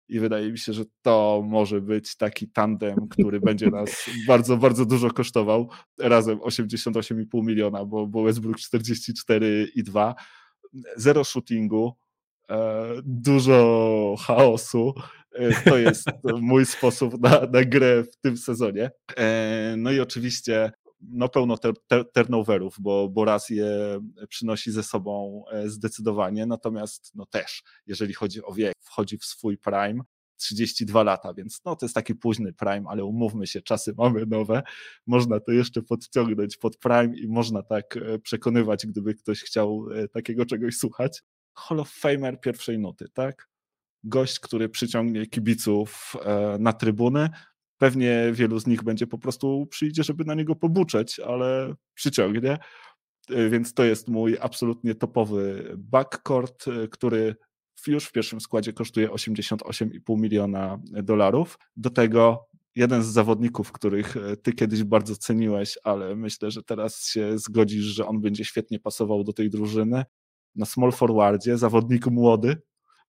i wydaje mi się, że to może być taki tandem, który będzie nas bardzo, bardzo dużo kosztował. Razem 88,5 miliona, bo, bo Westbrook 44,2. Zero shootingu, e, dużo chaosu. E, to jest mój sposób na, na grę w tym sezonie. E, no i oczywiście no pełno ter, ter, turnoverów, bo, bo raz je przynosi ze sobą e, zdecydowanie, natomiast no też, jeżeli chodzi o wiek, wchodzi w swój prime, 32 lata, więc no to jest taki późny prime, ale umówmy się, czasy mamy nowe, można to jeszcze podciągnąć pod prime i można tak e, przekonywać, gdyby ktoś chciał e, takiego czegoś słuchać. Hall of Famer pierwszej nuty, tak? Gość, który przyciągnie kibiców na trybuny, Pewnie wielu z nich będzie po prostu przyjdzie, żeby na niego pobuczeć, ale przyciągnie. E, więc to jest mój absolutnie topowy backcourt, e, który już w pierwszym składzie kosztuje 88,5 miliona dolarów. Do tego jeden z zawodników, których e, ty kiedyś bardzo ceniłeś, ale myślę, że teraz się zgodzisz, że on będzie świetnie pasował do tej drużyny. Na small forwardzie, zawodnik młody,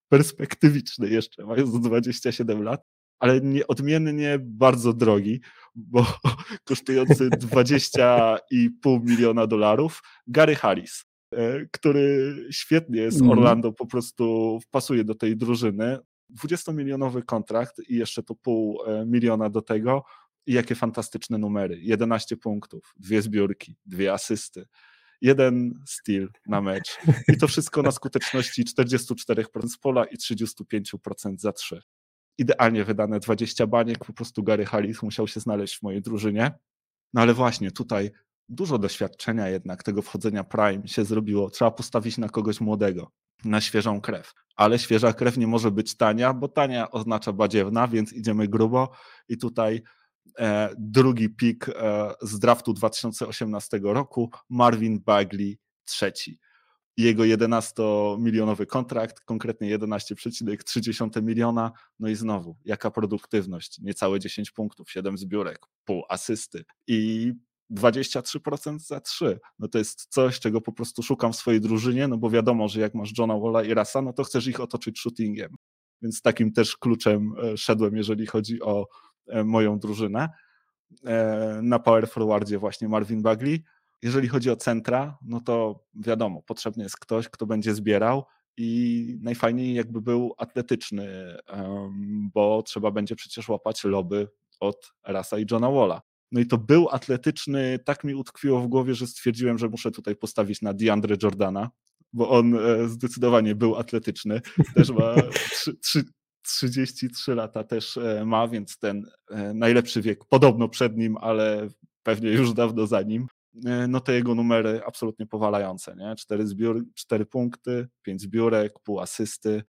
perspektywiczny jeszcze, mając 27 lat, ale nieodmiennie bardzo drogi, bo kosztujący 20,5 miliona dolarów, Gary Harris, e, który świetnie z mhm. Orlando po prostu wpasuje do tej drużyny. 20-milionowy kontrakt i jeszcze to pół e, miliona do tego. I jakie fantastyczne numery. 11 punktów, dwie zbiórki, dwie asysty, jeden steal na mecz. I to wszystko na skuteczności 44% z pola i 35% za 3 idealnie wydane 20 baniek, po prostu Gary Harris musiał się znaleźć w mojej drużynie. No ale właśnie tutaj dużo doświadczenia jednak tego wchodzenia Prime się zrobiło. Trzeba postawić na kogoś młodego, na świeżą krew. Ale świeża krew nie może być tania, bo tania oznacza badziewna, więc idziemy grubo i tutaj e, drugi pik e, z draftu 2018 roku, Marvin Bagley trzeci jego 11-milionowy kontrakt, konkretnie 11,3 miliona. No i znowu, jaka produktywność? Niecałe 10 punktów, 7 zbiórek, pół asysty i 23% za 3. No to jest coś, czego po prostu szukam w swojej drużynie, no bo wiadomo, że jak masz Johna Walla i Rasa, no to chcesz ich otoczyć shootingiem. Więc takim też kluczem e, szedłem, jeżeli chodzi o e, moją drużynę. E, na power forwardzie właśnie Marvin Bagley, jeżeli chodzi o centra, no to wiadomo, potrzebny jest ktoś, kto będzie zbierał i najfajniej jakby był atletyczny, bo trzeba będzie przecież łapać loby od Rasa i Johna Walla. No i to był atletyczny, tak mi utkwiło w głowie, że stwierdziłem, że muszę tutaj postawić na DeAndre Jordana, bo on e, zdecydowanie był atletyczny. Też ma 3, 3, 33 lata też e, ma, więc ten e, najlepszy wiek podobno przed nim, ale pewnie już dawno za nim. No te jego numery absolutnie powalające, nie? 4, zbiór, 4 punkty, 5 zbiórek, pół asysty,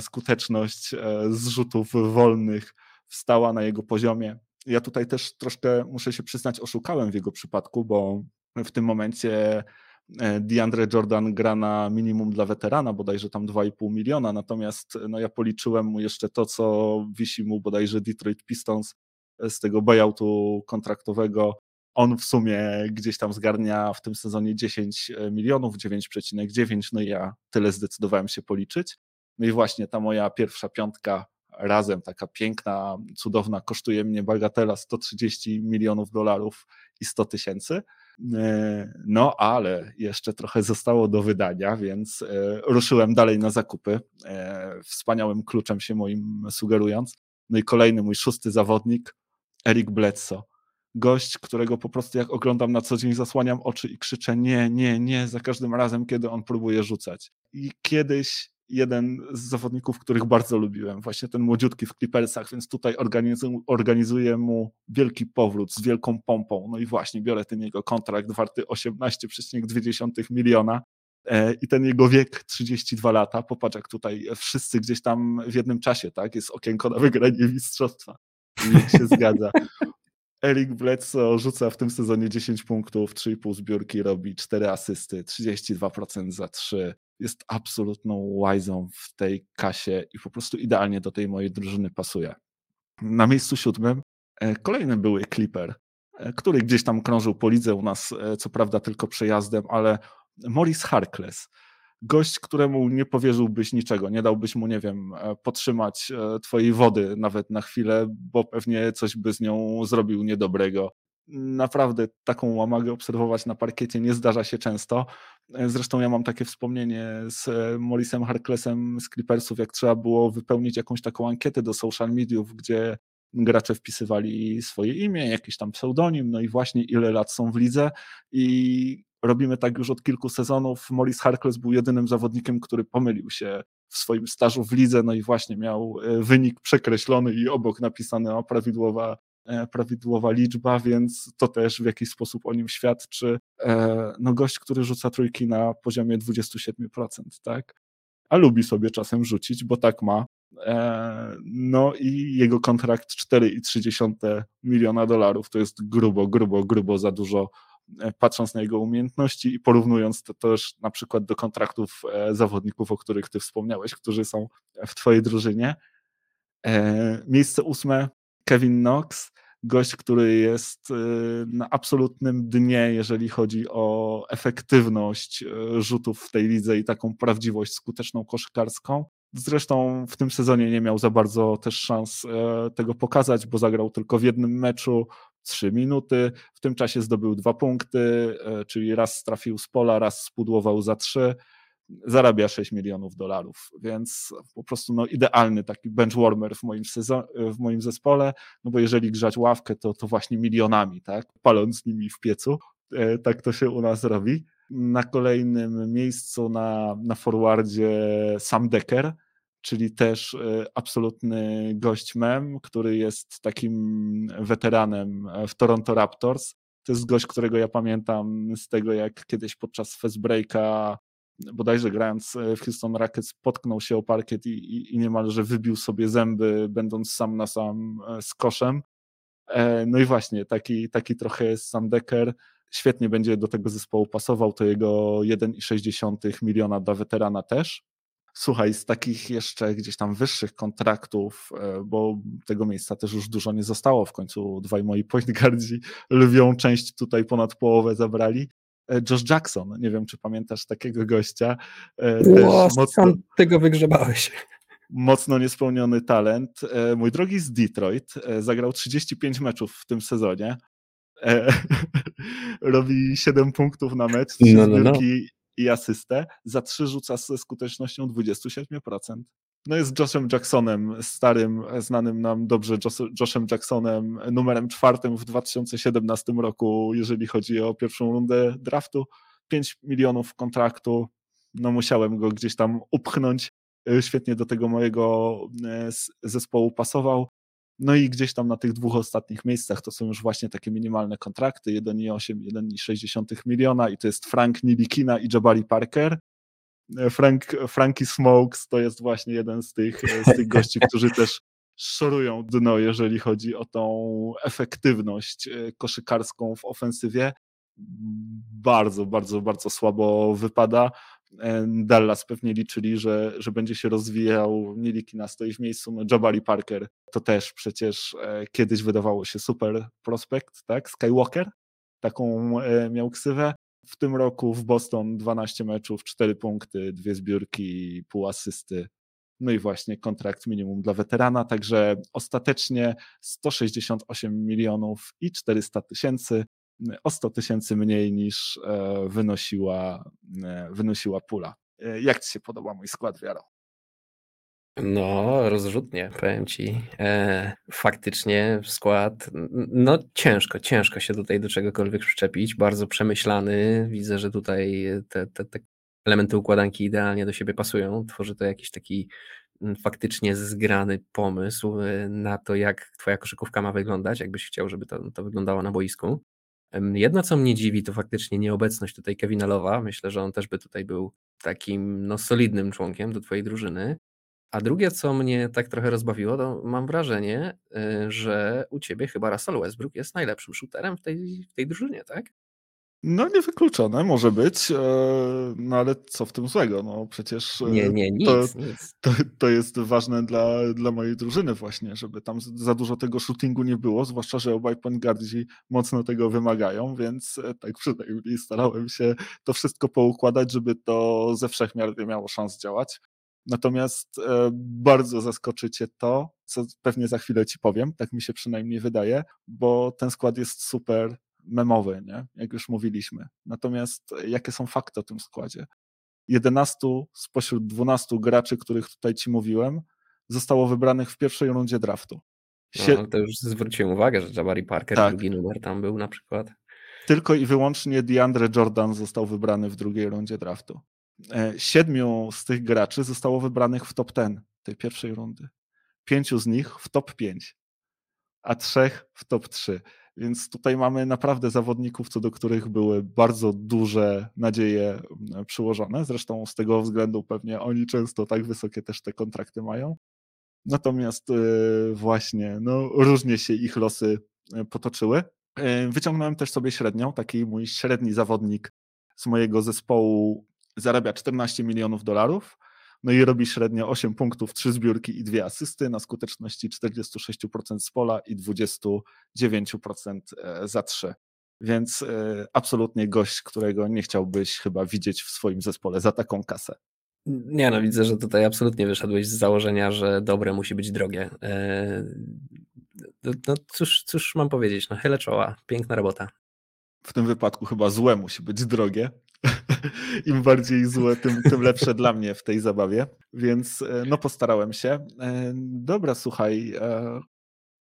skuteczność z rzutów wolnych wstała na jego poziomie. Ja tutaj też troszkę, muszę się przyznać, oszukałem w jego przypadku, bo w tym momencie e, DeAndre Jordan gra na minimum dla weterana, bodajże tam 2,5 miliona, natomiast no ja policzyłem mu jeszcze to, co wisi mu bodajże Detroit Pistons z tego buyoutu kontraktowego. On w sumie gdzieś tam zgarnia w tym sezonie 10 milionów, 9,9, no i ja tyle zdecydowałem się policzyć. No i właśnie ta moja pierwsza piątka razem, taka piękna, cudowna, kosztuje mnie bagatela 130 milionów dolarów i 100 tysięcy. E, no, ale jeszcze trochę zostało do wydania, więc e, ruszyłem dalej na zakupy. E, wspaniałym kluczem się moim sugerując. No i kolejny mój szósty zawodnik, Eric Bledsoe. Gość, którego po prostu jak oglądam na co dzień, zasłaniam oczy i krzyczę nie, nie, nie, za każdym razem, kiedy on próbuje rzucać. I kiedyś jeden z zawodników, których bardzo lubiłem, właśnie ten młodziutki w Clippersach, więc tutaj organizuję, mu wielki powrót z wielką pompą. No i właśnie biorę ten jego kontrakt warty 18,2 miliona e, i ten jego wiek 32 lata, popatrz jak tutaj wszyscy gdzieś tam w jednym czasie, tak, jest okienko na wygranie mistrzostwa. I się zgadza. Eric Bledsoe rzuca w tym sezonie 10 punktów, 3,5 zbiórki, robi 4 asysty, 32% za 3, jest absolutną łajzą w tej kasie i po prostu idealnie do tej mojej drużyny pasuje. Na miejscu siódmym e, kolejny były Clipper, e, który gdzieś tam krążył po lidze u nas, e, co prawda tylko przejazdem, ale Morris Harkless, gość, któremu nie powierzyłbyś niczego, nie dałbyś mu, nie wiem, podtrzymać twojej wody nawet na chwilę, bo pewnie coś by z nią zrobił niedobrego naprawdę taką łamagę obserwować na parkiecie nie zdarza się często. Zresztą ja mam takie wspomnienie z Morrisem Harklessem z Clippersów, jak trzeba było wypełnić jakąś taką ankietę do social mediów, gdzie gracze wpisywali swoje imię, jakiś tam pseudonim, no i właśnie ile lat są w lidze i robimy tak już od kilku sezonów. Morris Harkless był jedynym zawodnikiem, który pomylił się w swoim stażu w lidze, no i właśnie miał e, wynik przekreślony i obok napisane o prawidłowa E, prawidłowa liczba, więc to też w jakiś sposób o nim świadczy. E, no gość, który rzuca trójki na poziomie 27%, tak? A lubi sobie czasem rzucić, bo tak ma. No i jego kontrakt 4,3 miliona dolarów to jest grubo, grubo, grubo za dużo, patrząc na jego umiejętności i porównując to też na przykład do kontraktów zawodników, o których ty wspomniałeś, którzy są w twojej drużynie. Miejsce ósme Kevin Knox, gość, który jest na absolutnym dnie, jeżeli chodzi o efektywność rzutów w tej lidze i taką prawdziwość skuteczną koszykarską. Zresztą w tym sezonie nie miał za bardzo też szans e, tego pokazać, bo zagrał tylko w jednym meczu, trzy minuty. W tym czasie zdobył dwa punkty, e, czyli raz trafił z pola, raz spudłował za trzy zarabia 6 milionów dolarów, więc po prostu no, idealny taki benchwarmer w moim, sezon, w moim zespole, no bo jeżeli grzać ławkę, to, to właśnie milionami, tak, paląc nimi w piecu, e, tak to się u nas robi. Na kolejnym miejscu na, na forwardzie Sam Decker, czyli też e, absolutny gość mem, który jest takim weteranem w Toronto Raptors. To jest gość, którego ja pamiętam z tego, jak kiedyś podczas fast breaka bodajże grając e, w Houston Rockets potknął się o parkiet i, i, i niemalże wybił sobie zęby, będąc sam na sam e, z koszem. E, no i właśnie, taki, taki trochę jest Sam Decker. Świetnie będzie do tego zespołu pasował, to jego 1,6 miliona dla weterana też. Słuchaj, z takich jeszcze gdzieś tam wyższych kontraktów, bo tego miejsca też już dużo nie zostało, w końcu dwaj moi point guardzi lwią część tutaj ponad połowę zabrali. E, Josh Jackson. Nie wiem, czy pamiętasz takiego gościa. E, też mocno, tego wygrzebałeś. Mocno niespełniony talent. E, mój drogi z Detroit zagrał 35 meczów w tym sezonie. Robi 7 punktów na mecz, 3 no, no, no. I asystę. Za 3 rzuca ze skutecznością 27%. no jest Joshem Jacksonem, starym, znanym nam dobrze Joshem Jacksonem, numerem czwartym w 2017 roku, jeżeli chodzi o pierwszą rundę draftu. 5 milionów kontraktu, no musiałem go gdzieś tam upchnąć. E, świetnie do tego mojego e, zespołu pasował. No i gdzieś tam na tych dwóch ostatnich miejscach to są już właśnie takie minimalne kontrakty, 1,8, 1,6 miliona i to jest Frank Nilikina i Jabari Parker. E, Frank, Frankie Smokes to jest właśnie jeden z tych, z tych gości, którzy też szorują dno, jeżeli chodzi o tą efektywność koszykarską w ofensywie. Bardzo, bardzo, bardzo słabo wypada. Dallas pewnie liczyli, że, że będzie się rozwijał, Nilikina stoi w miejscu, no Jabari Parker to też przecież e, kiedyś wydawało się super prospekt, tak? Skywalker, taką e, miał ksywę. W tym roku w Boston 12 meczów, 4 punkty, dwie zbiórki, pół asysty. No i właśnie kontrakt minimum dla weterana, także ostatecznie 168 milionów i 400 tysięcy o 100 tysięcy mniej niż e, wynosiła, e, wynosiła pula. E, jak Ci się podoba mój skład, Wiaro? No, rozrzutnie, powiem Ci. E, faktycznie skład, no ciężko, ciężko się tutaj do czegokolwiek przyczepić. Bardzo przemyślany. Widzę, że tutaj te, te, te elementy układanki idealnie do siebie pasują. Tworzy to jakiś taki faktycznie zgrany pomysł na to, jak Twoja koszykówka ma wyglądać, jakbyś chciał, żeby to, to wyglądało na boisku. Jedno, co mnie dziwi, to faktycznie nieobecność tutaj Kevina Lowa. Myślę, że on też by tutaj był takim no, solidnym członkiem do twojej drużyny. A drugie, co mnie tak trochę rozbawiło, to mam wrażenie, y, że u ciebie chyba Russell Westbrook jest najlepszym shooterem w tej, w tej drużynie, tak? No niewykluczone może być, e, no ale co w tym złego? No przecież e, nie, nie, nic, to, nic. To, to jest ważne dla, dla mojej drużyny właśnie, żeby tam za dużo tego shootingu nie było, zwłaszcza, że obaj point guardzi mocno tego wymagają, więc e, tak przynajmniej starałem się to wszystko poukładać, żeby to ze wszechmiar miało szans działać. Natomiast bardzo zaskoczycie to, co pewnie za chwilę ci powiem, tak mi się przynajmniej wydaje, bo ten skład jest super memowy, nie? jak już mówiliśmy. Natomiast jakie są fakty o tym składzie? 11 spośród 12 graczy, których tutaj ci mówiłem, zostało wybranych w pierwszej rundzie draftu. Sie... No, to już zwróciłem uwagę, że Jabari Parker, tak. drugi numer tam był na przykład. Tylko i wyłącznie DeAndre Jordan został wybrany w drugiej rundzie draftu. E, siedmiu z tych graczy zostało wybranych w top 10 tej pierwszej rundy. Pięciu z nich w top 5, a trzech w top 3. Więc tutaj mamy naprawdę zawodników, co do których były bardzo duże nadzieje mm, przyłożone. Zresztą z tego względu pewnie oni często tak wysokie też te kontrakty mają. Natomiast y, właśnie, no, różnie się ich losy y, potoczyły. Y, wyciągnąłem też sobie średnią, taki mój średni zawodnik z mojego zespołu zarabia 14 milionów dolarów, no i robi średnio 8 punktów, 3 zbiórki i 2 asysty na skuteczności 46% z pola i 29% e, za 3. Więc e, absolutnie gość, którego nie chciałbyś chyba widzieć w swoim zespole za taką kasę. Nie no, widzę, że tutaj absolutnie wyszedłeś z założenia, że dobre musi być drogie. E, no, no cóż, cóż mam powiedzieć, no chylę czoła, piękna robota. W tym wypadku chyba złe musi być drogie, Im bardziej złe, tym, tym lepsze dla mnie w tej zabawie. Więc e, no postarałem się. E, dobra, słuchaj, e,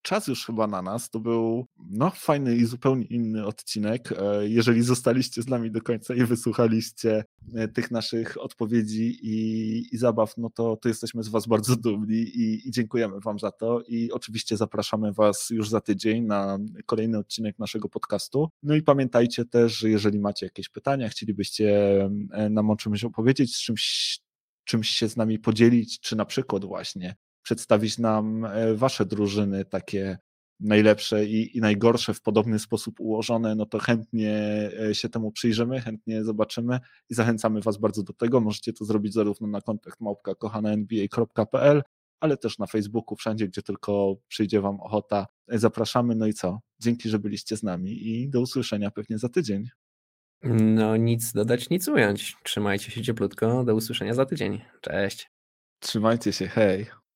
czas już chyba na nas. To był no, fajny i zupełnie inny odcinek. E, jeżeli zostaliście z nami do końca i wysłuchaliście e, tych naszych odpowiedzi i, i zabaw, no to, to jesteśmy z Was bardzo dumni i, i dziękujemy Wam za to. I oczywiście zapraszamy Was już za tydzień na kolejny odcinek naszego podcastu. No i pamiętajcie też, że jeżeli macie jakieś pytania, chcielibyście e, nam o czymś opowiedzieć, z czymś czymś się z nami podzielić, czy na przykład właśnie przedstawić nam e, wasze drużyny takie najlepsze i, i, najgorsze w podobny sposób ułożone, no to chętnie e, się temu przyjrzymy, chętnie zobaczymy i zachęcamy Was bardzo do tego. Możecie to zrobić zarówno na kontakt małpka kochananba.pl, ale też na Facebooku, wszędzie, gdzie tylko przyjdzie Wam ochota. Zapraszamy. No i co? Dzięki, że byliście z nami i do usłyszenia pewnie za tydzień. No nic dodać, nic ująć. Trzymajcie się cieplutko. Do usłyszenia za tydzień. Cześć. Trzymajcie się, hej.